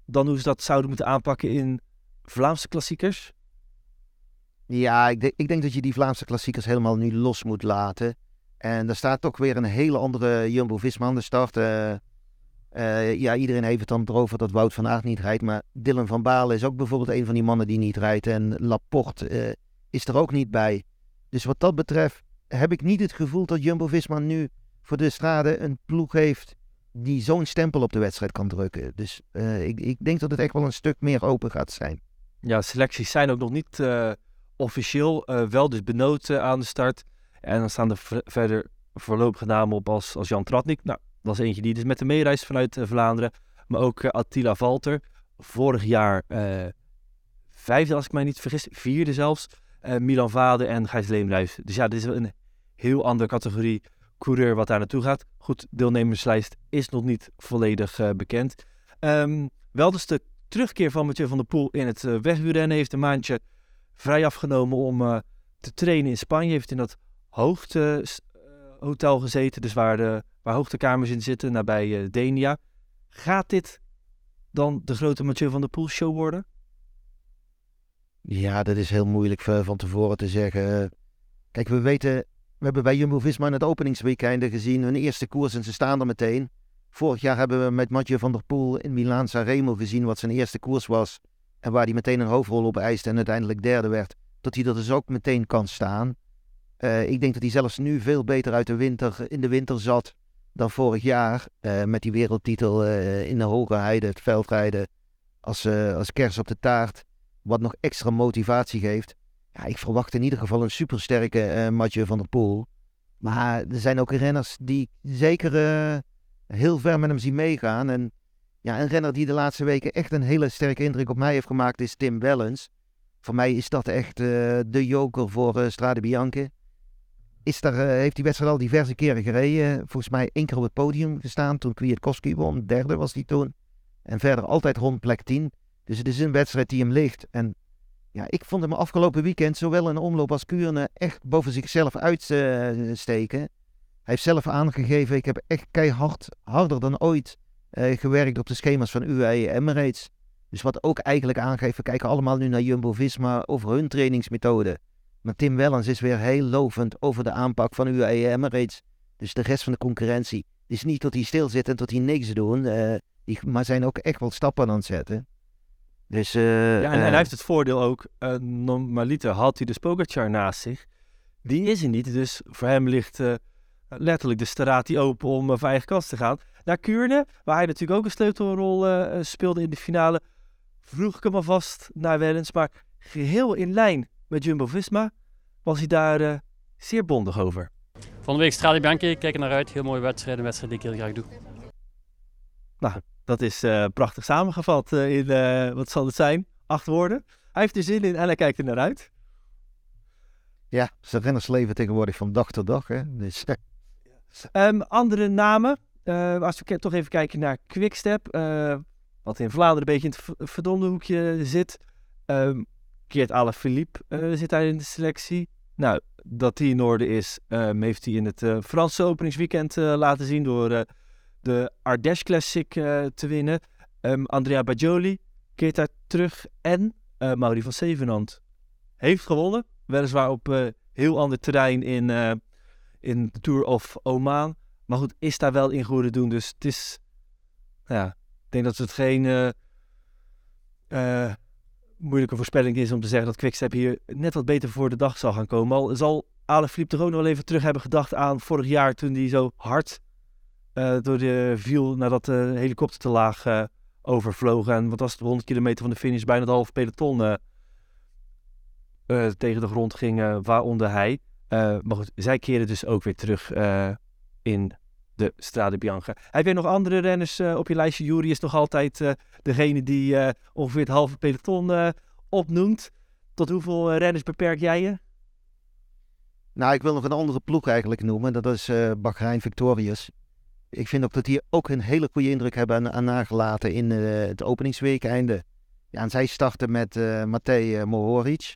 dan hoe ze dat zouden moeten aanpakken in Vlaamse klassiekers? Ja, ik, denk- ik denk dat je die Vlaamse klassiekers helemaal nu los moet laten. En er staat toch weer een hele andere Jumbo-Visma aan de start. Eh, eh, ja, iedereen heeft het dan erover dat Wout van Aert niet rijdt. Maar Dylan van Baalen is ook bijvoorbeeld een van die mannen die niet rijdt. En Laporte eh, is er ook niet bij. Dus wat dat betreft heb ik niet het gevoel dat Jumbo-Visma nu voor de strade een ploeg heeft die zo'n stempel op de wedstrijd kan drukken. Dus ik, ik denk dat het echt wel een stuk meer open gaat zijn. Ja, selecties zijn ook nog niet officieel, eh, wel dus benoten aan de start. En dan staan er ver- verder voorlopige namen op als, als Jan Tratnik. Nou, dat is eentje die dus met de meereist vanuit eh, Vlaanderen. Maar ook eh, Attila Valter, vorig jaar vijfde als ik mij niet vergis, vierde zelfs. Milan Vade en Gijs Leemruis. Dus ja, dit is een heel andere categorie coureur wat daar naartoe gaat. Goed, deelnemerslijst is nog niet volledig bekend. Ehm, wel dus de terugkeer van Mathieu van der Poel in het uh, heeft een maandje vrij afgenomen om eh, te trainen in Spanje. Heeft in dat hoogtehotel gezeten, dus waar, de, waar hoogtekamers in zitten, nabij Denia. Gaat dit dan de grote Mathieu van der Poel show worden? Ja, dat is heel moeilijk van tevoren te zeggen. Kijk, we weten, we hebben bij Jumbo-Visma in het openingsweekende gezien hun eerste koers en ze staan er meteen. Vorig jaar hebben we met Mathieu van der Poel in Milaan Sanremo gezien wat zijn eerste koers was. En waar hij meteen een hoofdrol op eiste en uiteindelijk derde werd. Dat hij er dus ook meteen kan staan. Uh, ik denk dat hij zelfs nu veel beter uit de winter, in de winter zat dan vorig jaar. Uh, met die wereldtitel uh, in de hoge heide, het veldrijden als, als kers op de taart. Wat nog extra motivatie geeft. Ja, ik verwacht in ieder geval een supersterke Mathieu van der Poel. Maar er zijn ook renners die zeker heel ver met hem zien meegaan. En ja, een renner die de laatste weken echt een hele sterke indruk op mij heeft gemaakt is Tim Wellens. Voor mij is dat echt uh, de joker voor Strade Bianche. Is daar, heeft die wedstrijd al diverse keren gereden. Volgens mij één keer op het podium gestaan toen Kwiatkowski won. Derde was hij toen. En verder altijd rond plek 10. Dus het is een wedstrijd die hem ligt. En ja, ik vond hem afgelopen weekend zowel in omloop als Kuurne echt boven zichzelf uitsteken. Hij heeft zelf aangegeven, ik heb echt keihard, harder dan ooit eh, gewerkt op de schema's van UAE Emirates. Dus wat ook eigenlijk aangeeft, we kijken allemaal nu naar Jumbo-Visma over hun trainingsmethode. Maar Tim Wellens is weer heel lovend over de aanpak van UAE Emirates. Dus de rest van de concurrentie. Het is niet dat hij stil zit en tot hij niks doen, uh, die, maar zijn ook echt wel stappen aan het zetten. Dus, uh, ja, en, en, hij heeft het voordeel ook, normaliter had hij de Pogacar naast zich. Die is hij niet, dus voor hem ligt letterlijk de straat die open om uh, eigen kast te gaan. Naar Kuurne, waar hij natuurlijk ook een sleutelrol speelde in de finale, vroeg ik hem alvast naar Wellens. Maar geheel in lijn met Jumbo-Visma was hij daar zeer bondig over. Van de week Strade Bianchi, kijk er naar uit. Heel mooie wedstrijd, een wedstrijd die ik heel graag doe. Nou, dat is uh, prachtig samengevat uh, in, uh, wat zal het zijn? Acht woorden. Hij heeft er zin in en hij kijkt er naar uit. Ja, ze renners leven tegenwoordig van dag tot dag. Hè? Dus, um, andere namen. als we toch even kijken naar Quickstep. wat in Vlaanderen een beetje in het verdomde hoekje zit. Um, Keert Alaphilippe zit daar in de selectie. Nou, dat die in orde is, um, heeft hij in het Franse openingsweekend laten zien door de Ardèche Classic te winnen. Andrea Bajoli keert daar terug. En Mauri van Zevenand heeft gewonnen. Weliswaar op heel ander terrein in, in de Tour of Oman. Maar goed, is daar wel in goede doen. Dus het is... Ja, ik denk dat het geen moeilijke voorspelling is om te zeggen dat Quickstep hier net wat beter voor de dag zal gaan komen. Al zal Alaphilippe er ook nog wel even terug hebben gedacht aan vorig jaar toen hij zo hard uh, door de viel nadat de helikopter te laag overvloog. En wat was het, 100 kilometer van de finish, bijna het halve peloton tegen de grond ging, waaronder hij. Maar goed, zij keren dus ook weer terug in de Strade Bianca. Heb jij nog andere renners op je lijstje? Jury is nog altijd degene die ongeveer het halve peloton opnoemt. Tot hoeveel renners beperk jij je? Nou, ik wil nog een andere ploeg eigenlijk noemen. Dat is Bahrein Victorious. Ik vind ook dat die ook een hele goede indruk hebben aan, nagelaten in het openingsweekeinde. Ja, en zij starten met Matej eh, Mohoric.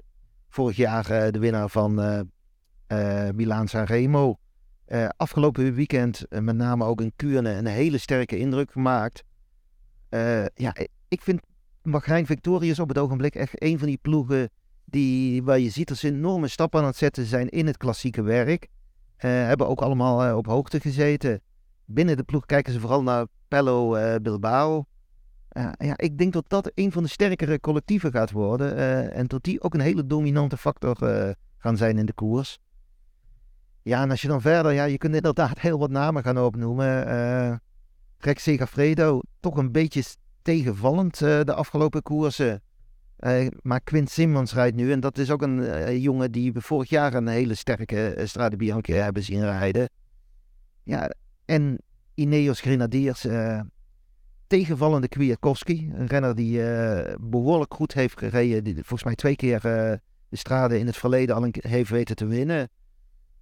Vorig jaar de winnaar van uh, Milaan Sanremo. afgelopen weekend met name ook in Kuurne een hele sterke indruk gemaakt. ja, ik vind Bahrein Victorious op het ogenblik echt een van die ploegen die, waar je ziet dat ze enorme stappen aan het zetten zijn in het klassieke werk. hebben ook allemaal op hoogte gezeten binnen de ploeg kijken ze vooral naar Pello Bilbao. Ja, ik denk dat dat een van de sterkere collectieven gaat worden. En dat die ook een hele dominante factor gaan zijn in de koers. Ja, en als je dan verder, ja, je kunt inderdaad heel wat namen gaan opnoemen. Uh, Rex Segafredo, toch een beetje tegenvallend de afgelopen koersen. maar Quint Simmons rijdt nu en dat is ook een jongen die we vorig jaar een hele sterke Strade Bianchi hebben zien rijden. Ja, en Ineos Grenadiers, tegenvallende Kwiatkowski. Een renner die behoorlijk goed heeft gereden. Die volgens mij twee keer de strade in het verleden al een, heeft weten te winnen.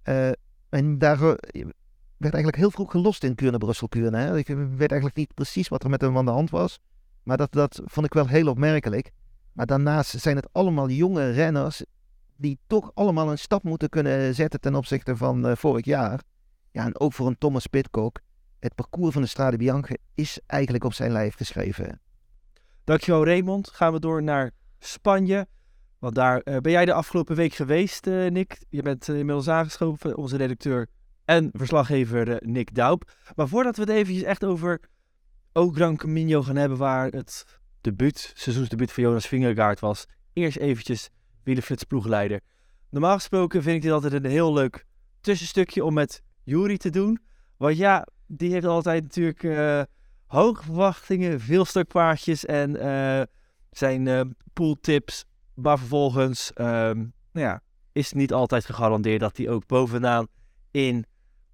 Een En daar eh, werd eigenlijk heel vroeg gelost in Kuurne-Brussel-Kuurne. hè. Ik weet eigenlijk niet precies wat er met hem aan de hand was. Maar dat, dat vond ik wel heel opmerkelijk. Maar daarnaast zijn het allemaal jonge renners die toch allemaal een stap moeten kunnen zetten ten opzichte van eh, vorig jaar. Ja, en ook voor een Thomas Pitcock. Het parcours van de Strade Bianche is eigenlijk op zijn lijf geschreven. Dankjewel Raymond. Gaan we door naar Spanje. Want daar eh, ben jij de afgelopen week geweest, eh, Nick. Je bent eh, inmiddels aangeschoven, onze redacteur en verslaggever Nick Daup. Maar voordat we het eventjes echt over O Gran Camino gaan hebben, waar het debuut, seizoensdebuut van Jonas Vingegaard was. Eerst eventjes wielerflits ploegleider. Normaal gesproken vind ik dit altijd een heel leuk tussenstukje om met Jury te doen. Want ja, die heeft altijd natuurlijk hoge verwachtingen, veel stokpaardjes en zijn pooltips. Maar vervolgens ehm, nou ja, is het niet altijd gegarandeerd dat hij ook bovenaan in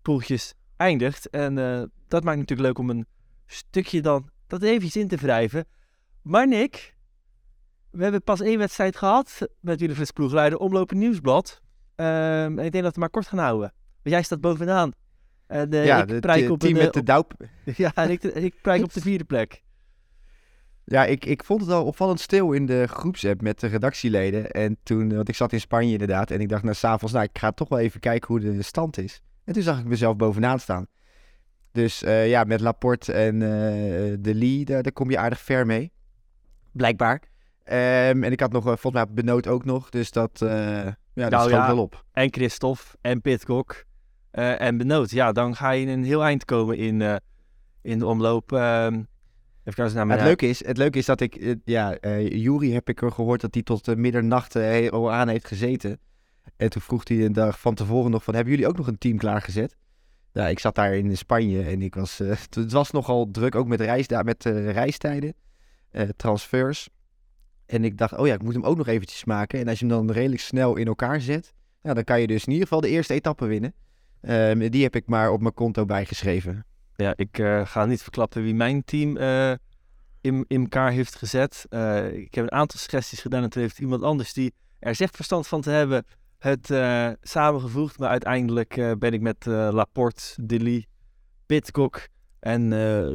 poeltjes eindigt. En eh, dat maakt natuurlijk leuk om een stukje dan dat eventjes in te wrijven. Maar Nick, we hebben pas één wedstrijd gehad met Wielerflits ploegleider Omlopen Nieuwsblad. Ehm, en ik denk dat we het maar kort gaan houden. Want jij staat bovenaan. En eh, ja, ik de, prijk te- op team een, met de op- Doup. Ja, en ik, ik prijk op de vierde plek. Ja, ik, ik vond het al opvallend stil in de groepsapp met de redactieleden. En toen, want ik zat in Spanje inderdaad. En ik dacht nou, s'avonds, nou, ik ga toch wel even kijken hoe de stand is. En toen zag ik mezelf bovenaan staan. Dus eh, ja, met Laporte en eh, De Lee, daar, daar kom je aardig ver mee. Blijkbaar. Ehm, en ik had nog, eh, volgens mij Benoot ook nog. Dus dat, eh ja, dat Nou schoot ja, wel op. En Christophe en Pitcock en Benoot. Ja, dan ga je in een heel eind komen in, in de omloop. Ehm, naar het, leuke is, het leuke is dat ik, eh, ja, eh Jury heb ik er gehoord dat hij tot de middernacht eh, al aan heeft gezeten. En toen vroeg hij een dag van tevoren nog van, hebben jullie ook nog een team klaargezet? Ja, ik zat daar in Spanje en ik was, het- was nogal druk, ook met, reis, daar met reistijden, transfers. En ik dacht, oh ja, ik moet hem ook nog eventjes maken. En als je hem dan redelijk snel in elkaar zet, ja, dan kan je dus in ieder geval de eerste etappe winnen. Ehm, die heb ik maar op mijn konto bijgeschreven. Ja, ik eh, ga niet verklappen wie mijn team eh, in, in elkaar heeft gezet. Eh, ik heb een aantal suggesties gedaan en toen heeft iemand anders die er zegt verstand van te hebben het samengevoegd. Maar uiteindelijk ben ik met Laporte, Dilly, Pitcock en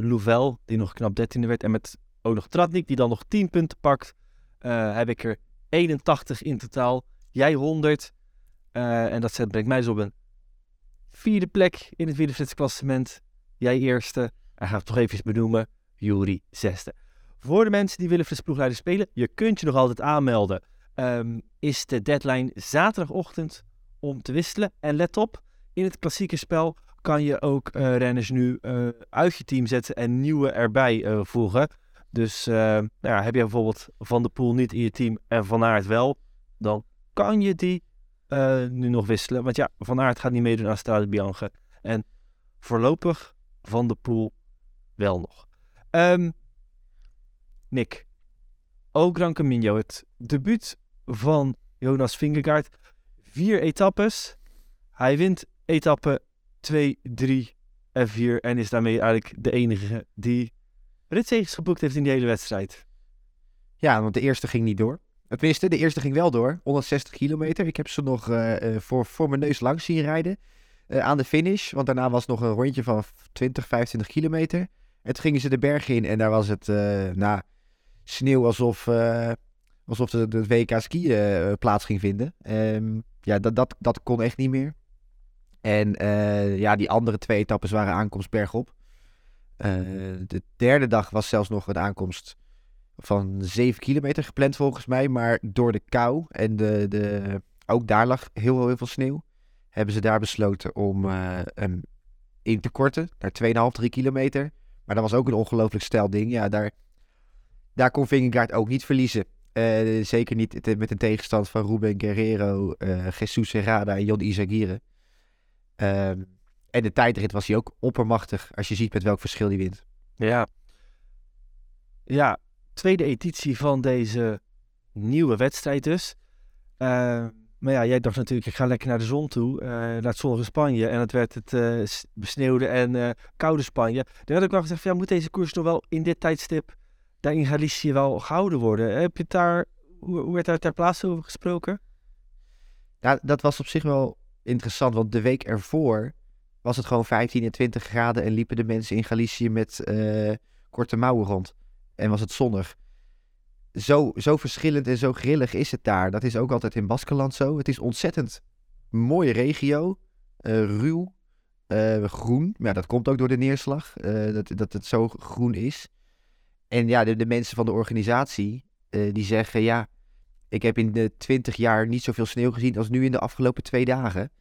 Louvel, die nog knap 13e werd. En met ook nog Tratnik, die dan nog 10 punten pakt. heb ik er 81 in totaal. Jij 100. Eh, en dat zet, brengt mij dus op een vierde plek in het wielerflitsklassement. Jij eerste. En ga het toch even benoemen. Jury zesde. Voor de mensen die willen flitsploegleider spelen, je kunt je nog altijd aanmelden. Ehm, is de deadline zaterdagochtend om te wisselen. En let op, in het klassieke spel kan je ook eh, renners nu eh, uit je team zetten en nieuwe erbij eh, voegen. Dus nou ja, heb je bijvoorbeeld Van de Poel niet in je team en Van Aert wel, dan kan je die nu nog wisselen. Want ja, Van Aert gaat niet meedoen aan Strade Bianche. En voorlopig Van de Poel wel nog. Ehm, Nick, O Gran Camino, het debuut van Jonas Vingegaard. Vier etappes. Hij wint etappe 2, 3 en 4 en is daarmee eigenlijk de enige die ritzegens geboekt heeft in die hele wedstrijd. Ja, want de eerste ging niet door. Tenminste, de eerste ging wel door. 160 kilometer. Ik heb ze nog eh, eh, voor, voor mijn neus langs zien rijden. Eh, aan de finish. Want daarna was nog een rondje van 20, 25 kilometer. En toen gingen ze de berg in. En daar was het nou, sneeuw alsof, eh, alsof de, de WK skiën eh, plaats ging vinden. Ehm, ja, dat, dat, dat kon echt niet meer. En ja, die andere twee etappes waren aankomst bergop. De derde dag was zelfs nog een aankomst van 7 kilometer gepland volgens mij. Maar door de kou en de, de, ook daar lag heel, heel veel sneeuw. Hebben ze daar besloten om eh, hem in te korten naar 2,5, 3 kilometer. Maar dat was ook een ongelooflijk stijl ding. Ja, daar, daar kon Vingegaard ook niet verliezen. Eh, zeker niet met een tegenstand van Ruben Guerrero, eh Jesus Serrada en Jon Izagirre. Ehm, en de tijdrit was hij ook oppermachtig als je ziet met welk verschil hij wint. Ja. Ja, tweede editie van deze nieuwe wedstrijd dus. Maar ja, jij dacht natuurlijk, ik ga lekker naar de zon toe, eh, naar het zonnige Spanje. En het werd het eh, besneeuwde en eh, koude Spanje. Daar had ik wel gezegd, ja, moet deze koers nog wel in dit tijdstip daar in Galicië wel gehouden worden? Heb je daar, hoe, hoe werd daar ter plaatse over gesproken? Ja, dat was op zich wel interessant, want de week ervoor was het gewoon 15 en 20 graden en liepen de mensen in Galicië met korte mouwen rond. En was het zonnig. Zo, zo verschillend en zo grillig is het daar. Dat is ook altijd in Baskeland zo. Het is ontzettend mooie regio. eh, ruw. eh, groen. Maar ja, dat komt ook door de neerslag. eh, dat, dat het zo groen is. En ja, de, de mensen van de organisatie die zeggen ja, ik heb in de 20 jaar niet zoveel sneeuw gezien als nu in de afgelopen twee dagen.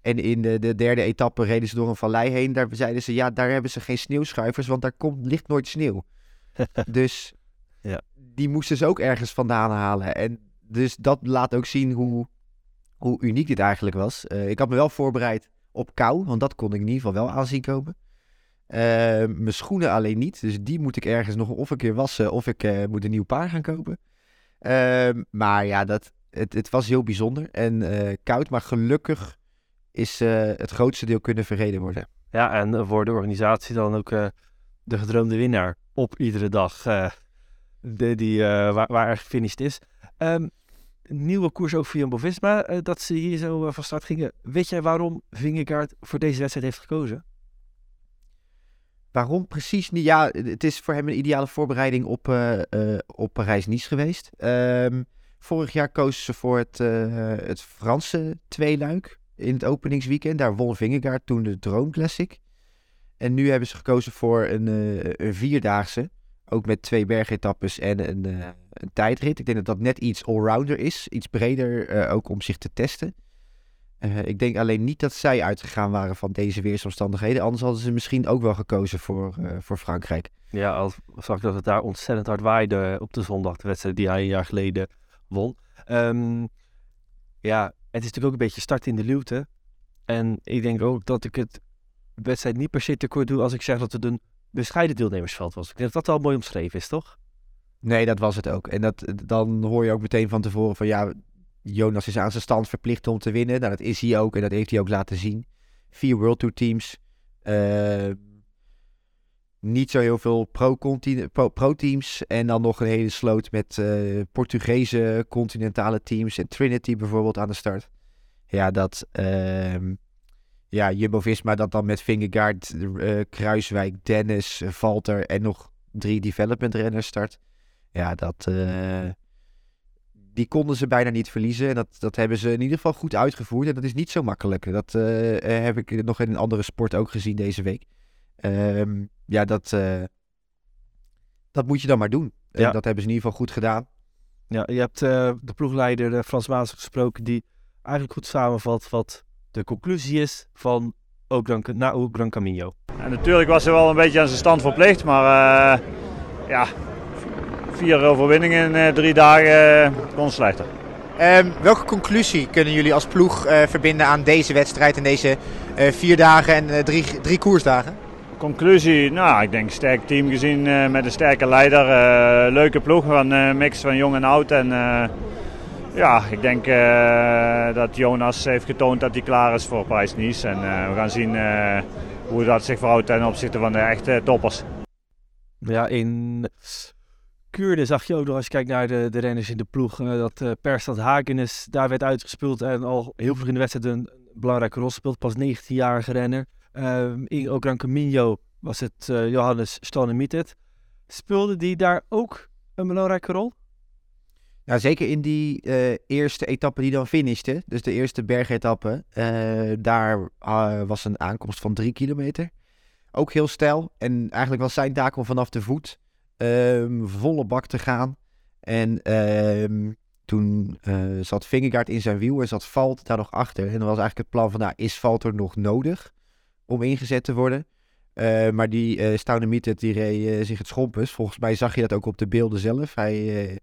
En in de, de derde etappe reden ze door een vallei heen. Daar zeiden ze, ja, daar hebben ze geen sneeuwschuivers, want daar komt, ligt nooit sneeuw. dus. Die moesten ze ook ergens vandaan halen. En dus dat laat ook zien hoe, hoe uniek dit eigenlijk was. Eh, ik had me wel voorbereid op kou, want dat kon ik in ieder geval wel aanzien komen. Eh, mijn schoenen alleen niet, dus die moet ik ergens nog of een keer wassen of ik eh, moet een nieuw paar gaan kopen. Ehm, maar ja, dat, het, het was heel bijzonder en koud, maar gelukkig is het grootste deel kunnen verreden worden. Ja, en voor de organisatie dan ook de gedroomde winnaar op iedere dag de, die, eh, waar, waar gefinished is. Ehm, nieuwe koers ook voor Jumbo-Visma, eh, dat ze hier zo eh, van start gingen. Weet jij waarom Vingegaard voor deze wedstrijd heeft gekozen? Waarom precies niet? Ja, het is voor hem een ideale voorbereiding op, op Parijs-Nice geweest. Ehm, vorig jaar kozen ze voor het, het Franse tweeluik in het openingsweekend. Daar won Vingegaard toen de Droom Classic. En nu hebben ze gekozen voor een, een vierdaagse. Ook met twee bergetappes en een, eh, een tijdrit. Ik denk dat dat net iets allrounder is. Iets breder, eh, ook om zich te testen. Eh, ik denk alleen niet dat zij uitgegaan waren van deze weersomstandigheden. Anders hadden ze misschien ook wel gekozen voor, voor Frankrijk. Ja, al zag ik dat het daar ontzettend hard waaide op de zondag, de wedstrijd die hij een jaar geleden won. Ehm, ja, het is natuurlijk ook een beetje start in de luwte. En ik denk ook dat ik het wedstrijd niet per se tekort doe als ik zeg dat het een bescheiden deelnemersveld was. Ik denk dat dat al mooi omschreven is, toch? Nee, dat was het ook. En dat, dan hoor je ook meteen van tevoren van ja, Jonas is aan zijn stand verplicht om te winnen. Nou, dat is hij ook en dat heeft hij ook laten zien. Vier World Tour teams. Eh, niet zo heel veel pro-conti- pro- pro-teams. en dan nog een hele sloot met eh, Portugese continentale teams. En Trinity bijvoorbeeld aan de start. Ja, dat... ehm, ja, Jumbo-Visma dat dan met Vingegaard, eh, Kruiswijk, Dennis, eh, Valter en nog drie development renners start. Ja, dat, eh, die konden ze bijna niet verliezen. En dat, dat hebben ze in ieder geval goed uitgevoerd. En dat is niet zo makkelijk. Dat heb ik nog in een andere sport ook gezien deze week. Ehm, ja, dat, dat moet je dan maar doen. En Ja. dat hebben ze in ieder geval goed gedaan. Ja, je hebt de ploegleider Frans Maas gesproken die eigenlijk goed samenvat wat de conclusie is van ook Gran, na ook Gran Camino. En natuurlijk was hij wel een beetje aan zijn stand verplicht, maar eh, ja, vier overwinningen in eh, drie dagen eh, kon slechter. Ehm, welke conclusie kunnen jullie als ploeg eh, verbinden aan deze wedstrijd en deze eh, vier dagen en eh, drie, drie koersdagen? Conclusie, nou ik denk sterk team gezien eh, met een sterke leider. eh, leuke ploeg, een eh, mix van jong en oud. En eh, ja, ik denk eh, dat Jonas heeft getoond dat hij klaar is voor Parijs-Nice. En eh, we gaan zien eh, hoe dat zich verhoudt ten opzichte van de echte toppers. Ja, in Kuurne zag je ook nog als je kijkt naar de, de renners in de ploeg, dat Perstad Hagenes daar werd uitgespeeld en al heel vroeg in de wedstrijd een belangrijke rol speelt. Pas 19-jarige renner. In ook Gran Camino was het Johannes Stanemietet. Speelde die daar ook een belangrijke rol? Nou, zeker in die eh, eerste etappe die dan finishte, dus de eerste bergetappe, eh, daar ah, was een aankomst van drie kilometer. Ook heel stijl. En eigenlijk was zijn taak om vanaf de voet ehm, volle bak te gaan. En ehm, toen eh, zat Vingegaard in zijn wiel en zat Valt daar nog achter. En dan was eigenlijk het plan van, nou, is Valt er nog nodig om ingezet te worden? Maar die uh, Staunemietet, die reed zich het schompus. Volgens mij zag je dat ook op de beelden zelf. Hij...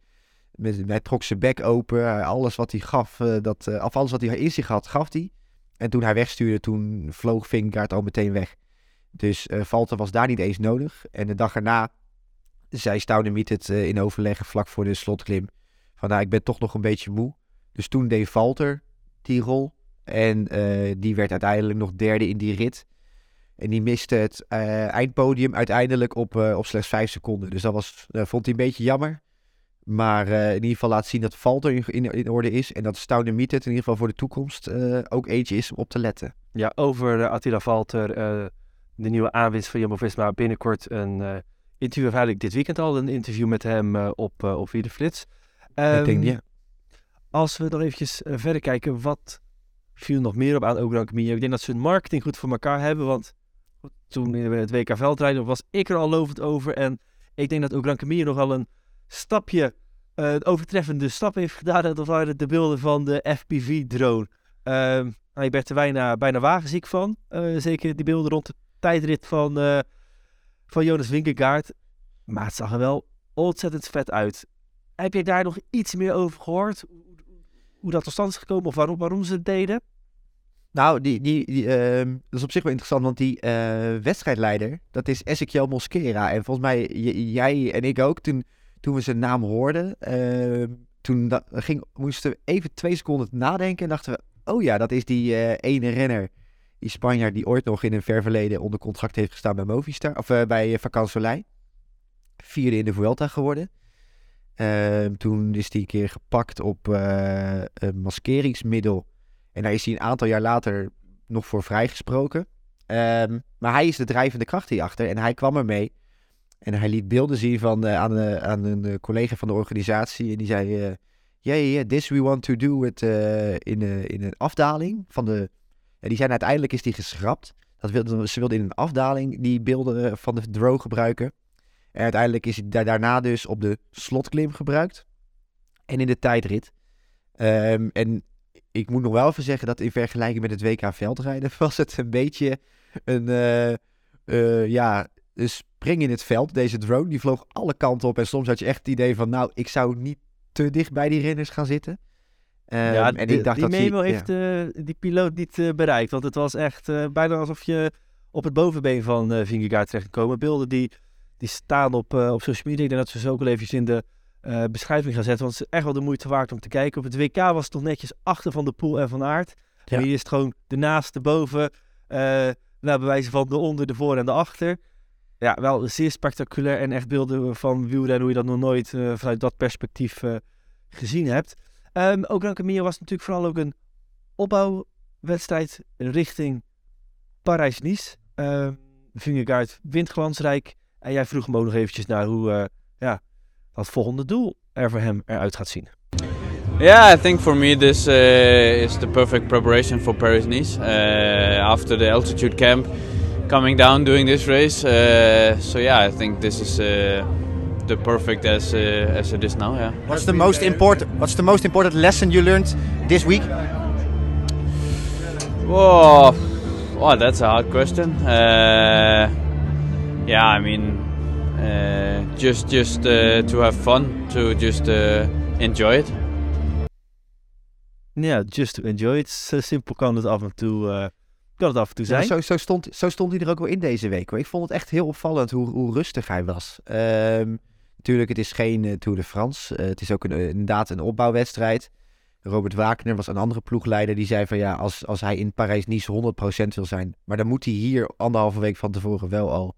hij trok zijn bek open. Alles wat hij gaf, eh, dat, eh, of alles wat hij in zich had, gaf hij. En toen hij wegstuurde, toen vloog Vingegaard al meteen weg. Dus eh Valter was daar niet eens nodig. En de dag erna zei Staudemit het in overleg vlak voor de slotklim. Van nou, ik ben toch nog een beetje moe. Dus toen deed Valter die rol. En die werd uiteindelijk nog derde in die rit. En die miste het eindpodium uiteindelijk op, op slechts vijf seconden. Dus dat was, vond hij een beetje jammer. Maar eh, in ieder geval laat zien dat Valter in, in, in orde is. En dat Stouder Miet het in ieder geval voor de toekomst eh, ook eentje is om op te letten. Ja, over uh, Attila Valter, uh, de nieuwe aanwinst van Jumbo-Visma. Binnenkort een interview, of eigenlijk dit weekend al een interview met hem op, op Flits. Um, Ik denk, ja. Als we dan eventjes verder kijken, wat viel nog meer op aan Ogran? Ik denk dat ze hun marketing goed voor elkaar hebben, want toen we het WK veldrijden was ik er al lovend over. En ik denk dat Ogran Camillo nogal een stapje, uh, overtreffende stap heeft gedaan. Dat waren de beelden van de FPV-drone. Uh, ik werd er bijna, bijna wagenziek van. Uh, zeker die beelden rond de tijdrit van, uh, van Jonas Winkegaard. Maar het zag er wel ontzettend vet uit. Heb je daar nog iets meer over gehoord? Hoe dat tot stand is gekomen of waarom, waarom ze het deden? Nou, die, die, uh, dat is op zich wel interessant, want die wedstrijdleider, dat is Ezekiel Mosquera. En volgens mij, jij en ik ook, toen, toen we zijn naam hoorden, uh, toen ging, moesten we even twee seconden nadenken en dachten we, oh ja, dat is die uh, ene renner, die Spanjaard die ooit nog in een ver verleden onder contract heeft gestaan bij Movistar, of bij Vakant Soleil. Vierde in de Vuelta geworden. Ehm, toen is hij een keer gepakt op een maskeringsmiddel en daar is hij een aantal jaar later nog voor vrijgesproken. Um, maar hij is de drijvende kracht hierachter en hij kwam ermee. En hij liet beelden zien van, uh, aan, uh, aan een collega van de organisatie. En die zei, ja, uh, yeah, yeah, this we want to do it in, in een afdaling. Van de, en die zijn uiteindelijk is die geschrapt. Dat wilde, ze wilden in een afdaling die beelden van de drone gebruiken. En uiteindelijk is hij daarna dus op de slotklim gebruikt. En in de tijdrit. Um, en ik moet nog wel even zeggen dat in vergelijking met het WK veldrijden was het een beetje een, ja, een spring in het veld. Deze drone die vloog alle kanten op en soms had je echt het idee van nou, ik zou niet te dicht bij die renners gaan zitten. Um, ja, en ik dacht die dat memo heeft ja. uh, die piloot niet bereikt, want het was echt bijna alsof je op het bovenbeen van uh, Vingegaard terecht gekomen. Beelden die, die staan op, op social media. Ik denk dat we ze ook wel eventjes in de beschrijving gaan zetten. Want het is echt wel de moeite waard om te kijken. Op het WK was het toch netjes achter Van de Poel en Van Aert. Ja. Hier is het gewoon de naast, de boven. Nou, bewijzen van de onder, de voor en de achter. Ja, wel zeer spectaculair en echt beelden van wielrennen hoe je dat nog nooit uh, vanuit dat perspectief gezien hebt. Um, ook Gran Camino was natuurlijk vooral ook een opbouwwedstrijd richting Parijs-Nice. Uh, Vingegaard wint glansrijk. En jij vroeg hem ook nog eventjes naar hoe, ja, wat volgende doel er voor hem eruit gaat zien. Yeah, I think for me this is the perfect preparation for Paris-Nice. Uh, after the altitude camp, coming down doing this race. Uh, so yeah, I think this is uh, the perfect as uh, as it is now. Yeah. What's the most important? What's the most important lesson you learned this week? Whoa, oh, that's a hard question. Uh, yeah, I mean uh, just just uh, to have fun, to just uh, enjoy it. Ja, just to enjoy it. Zo simpel kan het af en toe, kan het af en toe zijn. Ja, zo, zo, stond, zo stond hij er ook wel in deze week. Hoor. Ik vond het echt heel opvallend hoe, hoe rustig hij was. Um, natuurlijk, het is geen Tour de France. het is ook een, inderdaad een opbouwwedstrijd. Robert Wagner was een andere ploegleider. Die zei van ja, als, als hij in Parijs-Nice 100% wil zijn. Maar dan moet hij hier anderhalve week van tevoren wel al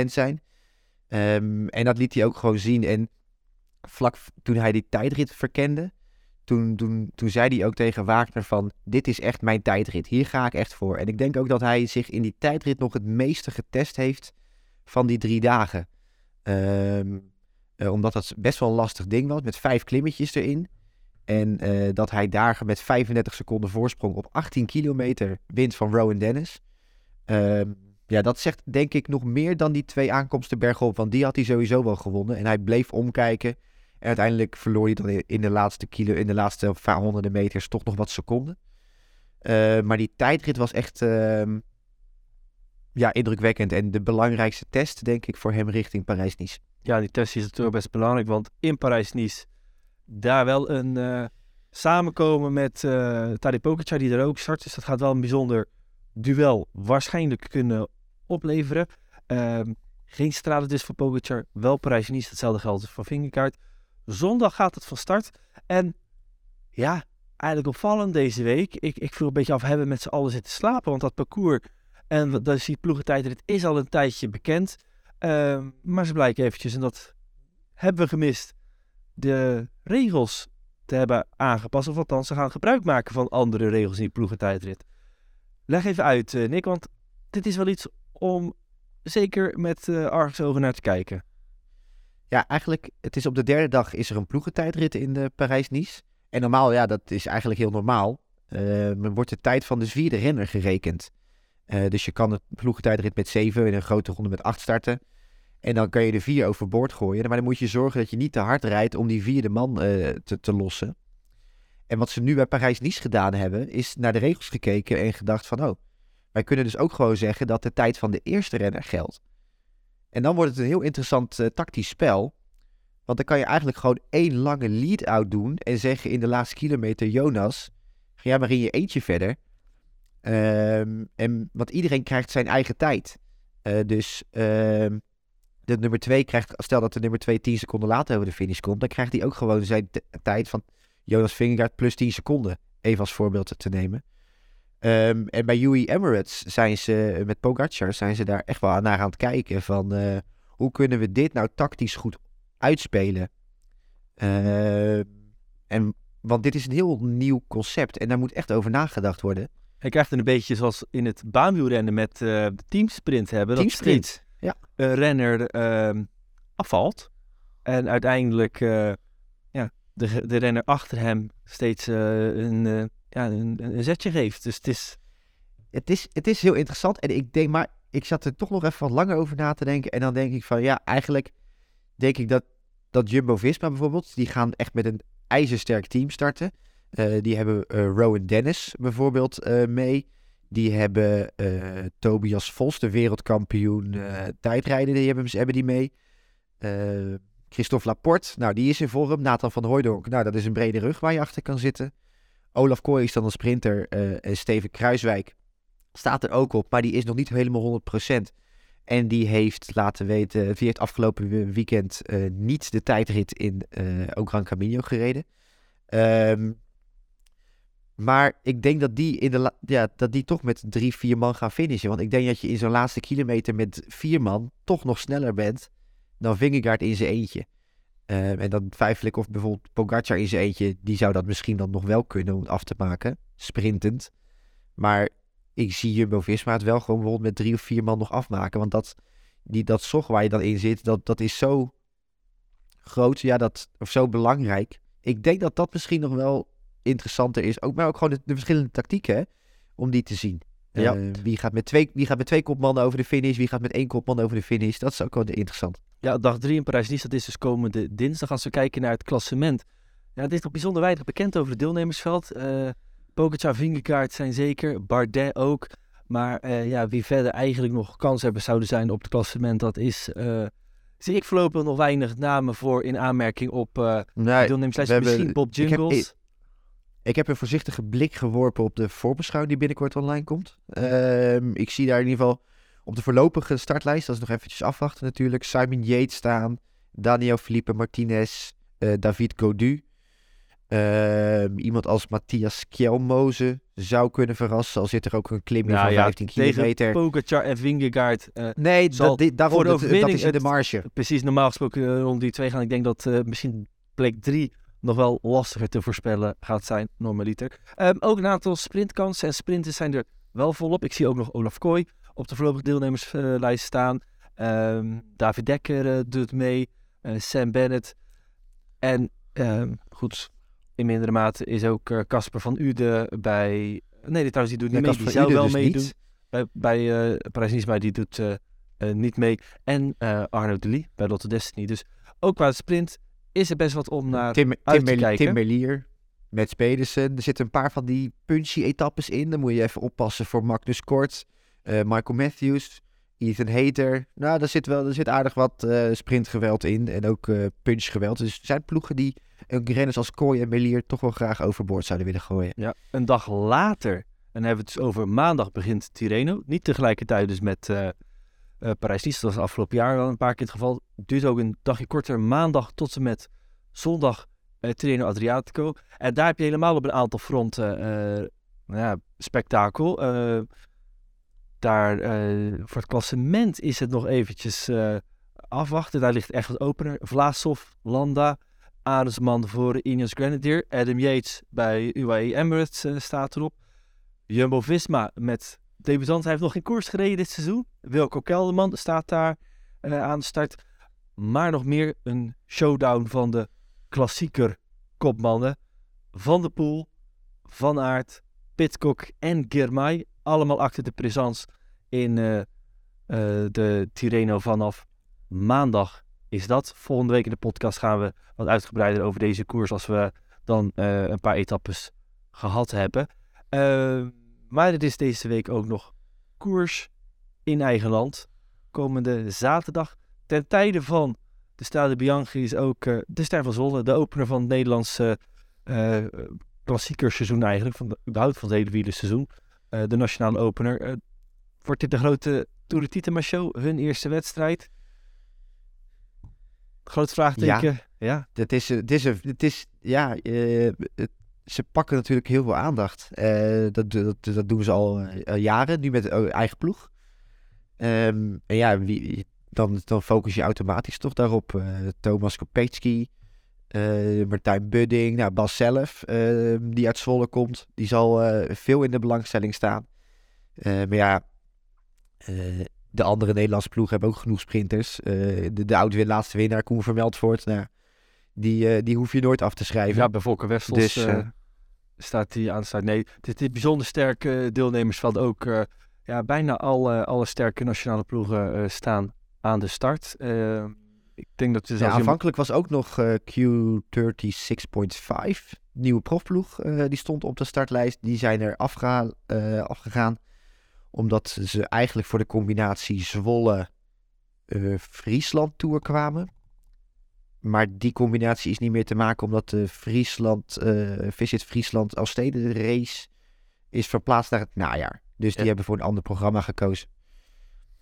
98% zijn. Um, en dat liet hij ook gewoon zien. En vlak toen hij die tijdrit verkende, toen, toen, toen zei hij ook tegen Wagner van, dit is echt mijn tijdrit, hier ga ik echt voor. En ik denk ook dat hij zich in die tijdrit nog het meeste getest heeft van die drie dagen. Um, uh, omdat dat best wel een lastig ding was, met vijf klimmetjes erin. En uh, dat hij daar met 35 seconden voorsprong op 18 kilometer wint van Rowan Dennis. Um, ja, dat zegt denk ik nog meer dan die twee aankomsten bergop. Want die had hij sowieso wel gewonnen. En hij bleef omkijken. En uiteindelijk verloor hij dan in de laatste kilo, in de laatste honderden meters toch nog wat seconden. Uh, maar die tijdrit was echt uh, ja, indrukwekkend. En de belangrijkste test, denk ik, voor hem richting Parijs-Nice. Ja, die test is natuurlijk best belangrijk. Want in Parijs-Nice daar wel een uh, samenkomen met uh, Tadej Pogacar, die er ook start. Dus dat gaat wel een bijzonder duel waarschijnlijk kunnen opleveren. Um, geen stralen dus voor Pogacar, wel Parijs-Nice. Hetzelfde geldt voor Vingegaard. Zondag gaat het van start. En ja, eigenlijk opvallend deze week. Ik, ik vroeg een beetje af, hebben we met z'n allen zitten slapen? Want dat parcours en dat is die ploegentijd, het is al een tijdje bekend. Um, maar ze blijken eventjes, en dat hebben we gemist, de regels te hebben aangepast. Of althans, ze gaan gebruik maken van andere regels in die ploegentijdrit. Leg even uit, eh, Nick, want dit is wel iets om zeker met uh, argusogen naar te kijken. Ja, eigenlijk, het is op de derde dag is er een ploegentijdrit in de Parijs-Nice. En normaal, ja, dat is eigenlijk heel normaal. Uh, wordt de tijd van de vierde renner gerekend. Uh, dus je kan het ploegentijdrit met zeven in een grote ronde met acht starten. En dan kan je de vier overboord gooien. Maar dan moet je zorgen dat je niet te hard rijdt om die vierde man uh, te, te lossen. En wat ze nu bij Parijs-Nice gedaan hebben, is naar de regels gekeken en gedacht van, oh, wij kunnen dus ook gewoon zeggen dat de tijd van de eerste renner geldt. En dan wordt het een heel interessant uh, tactisch spel. Want dan kan je eigenlijk gewoon één lange lead-out doen en zeggen in de laatste kilometer, Jonas, ga jij maar in je eentje verder. Um, en, want iedereen krijgt zijn eigen tijd. Uh, dus um, de nummer 2 krijgt, stel dat de nummer 2 10 seconden later over de finish komt, dan krijgt hij ook gewoon zijn tijd van Jonas Vingegaard plus 10 seconden. Even als voorbeeld te nemen. Um, en bij UE Emirates zijn ze, met Pogacar, zijn ze daar echt wel naar aan het kijken van uh, hoe kunnen we dit nou tactisch goed uitspelen. Uh, en, want dit is een heel nieuw concept en daar moet echt over nagedacht worden. Hij krijgt een beetje zoals in het baanwielrennen met uh, de teamsprint hebben. Teamsprint, dat ja. Een renner uh, afvalt en uiteindelijk uh, ja, de, de renner achter hem steeds een, ja, een, een, zetje geeft. Dus het is... Het, is... het is heel interessant en ik denk maar, ik zat er toch nog even wat langer over na te denken. En dan denk ik van ja, eigenlijk denk ik dat, dat Jumbo-Visma bijvoorbeeld, die gaan echt met een ijzersterk team starten. Uh, die hebben uh, Rowan Dennis bijvoorbeeld uh, mee. Die hebben Tobias Vos, de wereldkampioen tijdrijden, die hebben, hebben die mee. Christophe Laporte, nou die is in vorm. Nathan van Hooijdonk, nou dat is een brede rug waar je achter kan zitten. Olaf Kooi is dan een sprinter. en Steven Kruiswijk staat er ook op, maar die is nog niet helemaal 100%. En die heeft laten weten, die heeft afgelopen weekend niet de tijdrit in uh, Gran Camino gereden. Um, maar ik denk dat die, in de ja, dat die toch met drie, vier man gaan finishen. Want ik denk dat je in zo'n laatste kilometer met vier man toch nog sneller bent dan Vingegaard in zijn eentje. Uh, en dan twijfel ik of bijvoorbeeld Pogacar in zijn eentje, die zou dat misschien dan nog wel kunnen om af te maken, sprintend. Maar ik zie Jumbo-Visma het wel gewoon bijvoorbeeld met drie of vier man nog afmaken. Want dat, die, dat zog waar je dan in zit, dat, dat is zo groot, ja, dat, of zo belangrijk. Ik denk dat dat misschien nog wel interessanter is. Ook, maar ook gewoon de, de verschillende tactieken, hè, om die te zien. Ja. Uh, wie, gaat met twee, wie gaat met twee kopmannen over de finish? Wie gaat met één kopman over de finish? Dat is ook wel interessant. Ja, dag drie in Parijs-Nice, dat is dus komende dinsdag. Als we kijken naar het klassement. Ja, het is nog bijzonder weinig bekend over het deelnemersveld. Uh, Pogacar, Vingegaard zijn zeker, Bardet ook. Maar uh, ja, wie verder eigenlijk nog kans hebben zouden zijn op het klassement, dat is... zie ik voorlopig nog weinig namen voor in aanmerking op uh, nee, deelnemerslijst. Misschien Bob Jungles. Ik heb een voorzichtige blik geworpen op de voorbeschouwing die binnenkort online komt. Um, ik zie daar in ieder geval op de voorlopige startlijst, dat is nog eventjes afwachten natuurlijk, Simon Yates staan, Daniel Felipe Martinez, uh, David Godu. Uh, iemand als Matthias Kjelmoze zou kunnen verrassen, al zit er ook een klim nou, van ja, 15 kilometer. Tegen Pogacar en Vingegaard. Uh, nee, dat, daarom, dat, dat is in de marge. Het, precies, normaal gesproken rond die twee gaan. Ik denk dat misschien plek drie nog wel lastiger te voorspellen gaat zijn, normaliter. Um, ook een aantal sprintkansen en sprinters zijn er wel volop. Ik zie ook nog Olaf Kooi op de voorlopige deelnemerslijst staan. Um, David Dekker uh, doet mee. Uh, Sam Bennett. En um, goed, in mindere mate is ook eh, Casper van Uden bij... Nee, trouwens, die doet niet mee. Die zou wel dus meedoen. Niet. Bij, bij uh, Parijs maar die doet niet mee. En Arno de Lee bij Lotte Destiny. Dus ook qua sprint is er best wat om naar Tim, uit Tim, te kijken. Tim Merlier, Mats Pedersen. Er zitten een paar van die punchy etappes in. Dan moet je even oppassen voor Magnus Kort, uh, Michael Matthews, Ethan Hater. Nou, daar zit wel er zit aardig wat uh, sprintgeweld in en ook uh, punchgeweld. Dus er zijn ploegen die een renners als Kooi en Merlier toch wel graag overboord zouden willen gooien. Ja, een dag later, en dan hebben we het dus over maandag begint Tirreno. Niet tegelijkertijd dus met Parijs-Nice. Dat was afgelopen jaar wel een paar keer het geval. Het duurt ook een dagje korter, maandag tot en met zondag Tirreno Adriatico. En daar heb je helemaal op een aantal fronten nou ja, spektakel. Daar voor het klassement is het nog eventjes afwachten. Daar ligt echt wat opener. Vlaasov, Landa. Arendsman voor Ineos Grenadier. Adam Yates bij UAE Emirates eh, staat erop. Jumbo-Visma met debutant. Hij heeft nog geen koers gereden dit seizoen. Wilco Kelderman staat daar eh, aan de start. Maar nog meer een showdown van de klassieker kopmannen. Van de Poel, Van Aert, Pitcock en Girmay. Allemaal achter de présence in eh, eh, de Tirreno vanaf maandag is dat. Volgende week in de podcast gaan we wat uitgebreider over deze koers als we dan eh, een paar etappes gehad hebben. Uh, maar er is deze week ook nog koers in eigen land. Komende zaterdag ten tijde van de Stade Bianchi is ook de Ster van Zwolle, de opener van het Nederlandse klassiekerseizoen eigenlijk, van de, überhaupt van het hele wielerseizoen. De nationale opener. wordt dit de grote Tour de Show, hun eerste wedstrijd? Groot vraagteken. Ja, ja. Het is, het is, het is ja, het, ze pakken natuurlijk heel veel aandacht. dat, dat, dat doen ze al jaren, nu met eigen ploeg. Um, en ja, wie, dan, dan focus je automatisch toch daarop. Uh, Thomas Kopetski, uh, Martijn Budding, nou, Bas zelf, uh, die uit Zwolle komt. Die zal veel in de belangstelling staan. maar ja, de andere Nederlandse ploeg hebben ook genoeg sprinters. de, de oude laatste winnaar, Koen Vermeldvoort, nou, die, die hoef je nooit af te schrijven. Ja, bij Volker Wessels dus, staat hij aan de start. Nee, het is bijzonder sterke deelnemersveld ook... ja, bijna alle, alle sterke nationale ploegen staan aan de start. Ik denk dat ja, aanvankelijk was ook nog uh, Q36.5, nieuwe profploeg, uh, die stond op de startlijst. Die zijn er afgegaan, afgegaan omdat ze eigenlijk voor de combinatie Zwolle-Friesland Tour kwamen. Maar die combinatie is niet meer te maken omdat de Friesland, Visit Friesland als race is verplaatst naar het najaar. Dus die hebben voor een ander programma gekozen.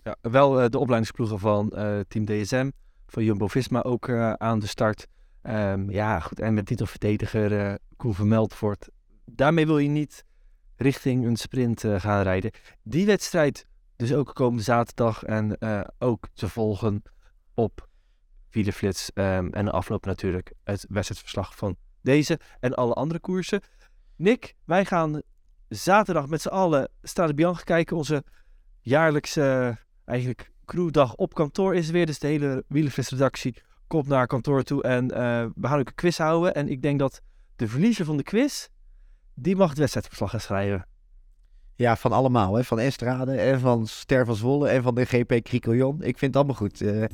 Ja, wel de opleidingsploegen van Team DSM, van Jumbo-Visma ook uh, aan de start. Um, ja, goed. En met titelverdediger uh, Koen Vermeldvoort. Daarmee wil je niet richting een sprint gaan rijden. Die wedstrijd dus ook komende zaterdag en ook te volgen op Wielerflits. Um, en de afloop natuurlijk het wedstrijdverslag van deze en alle andere koersen. Nick, wij gaan zaterdag met z'n allen Stade Bianca kijken. Onze jaarlijkse eigenlijk crewdag op kantoor is weer. Dus de hele Wielenfest-redactie komt naar kantoor toe en uh, we gaan ook een quiz houden. En ik denk dat de verliezer van de quiz, die mag het wedstrijdverslag gaan schrijven. Ja, van allemaal. Hè? Van Estrade en van Ster van Zwolle en van de GP Cricoljon. Ik vind het allemaal goed. Uh,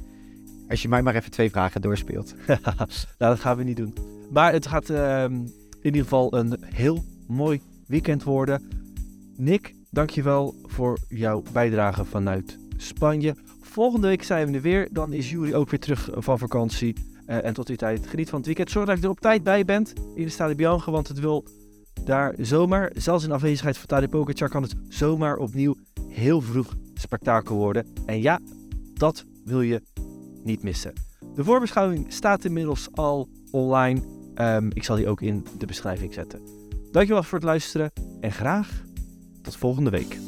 als je mij maar even twee vragen doorspeelt. nou, dat gaan we niet doen. Maar het gaat uh, in ieder geval een heel mooi weekend worden. Nick, dankjewel voor jouw bijdrage vanuit Spanje. Volgende week zijn we er weer. Dan is Jury ook weer terug van vakantie. Uh, en tot die tijd geniet van het weekend. Zorg dat je er op tijd bij bent in de Stade Bianca. Want het wil daar zomaar, zelfs in afwezigheid van Tadej Pogacar, kan het zomaar opnieuw heel vroeg spektakel worden. En ja, dat wil je niet missen. De voorbeschouwing staat inmiddels al online. Um, ik zal die ook in de beschrijving zetten. Dankjewel voor het luisteren en graag tot volgende week.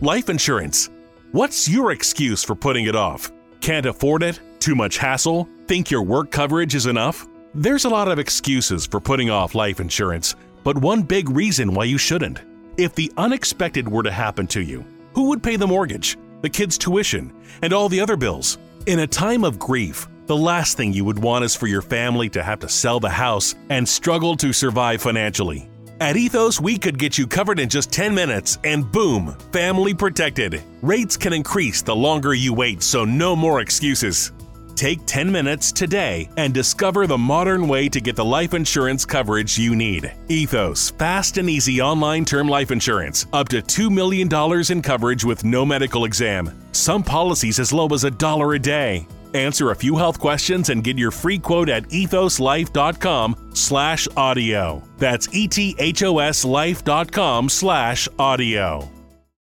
Life insurance. What's your excuse for putting it off? Can't afford it? Too much hassle? Think your work coverage is enough? There's a lot of excuses for putting off life insurance, but one big reason why you shouldn't. If the unexpected were to happen to you, who would pay the mortgage, the kids' tuition, and all the other bills? In a time of grief, the last thing you would want is for your family to have to sell the house and struggle to survive financially. At Ethos, we could get you covered in just 10 minutes and boom, family protected. Rates can increase the longer you wait, so no more excuses. Take 10 minutes today and discover the modern way to get the life insurance coverage you need. Ethos, fast and easy online term life insurance, up to $2 million in coverage with no medical exam. Some policies as low as a dollar a day. Answer a few health questions and get your free quote at ethoslife.com slash audio. That's ethoslife.com slash audio.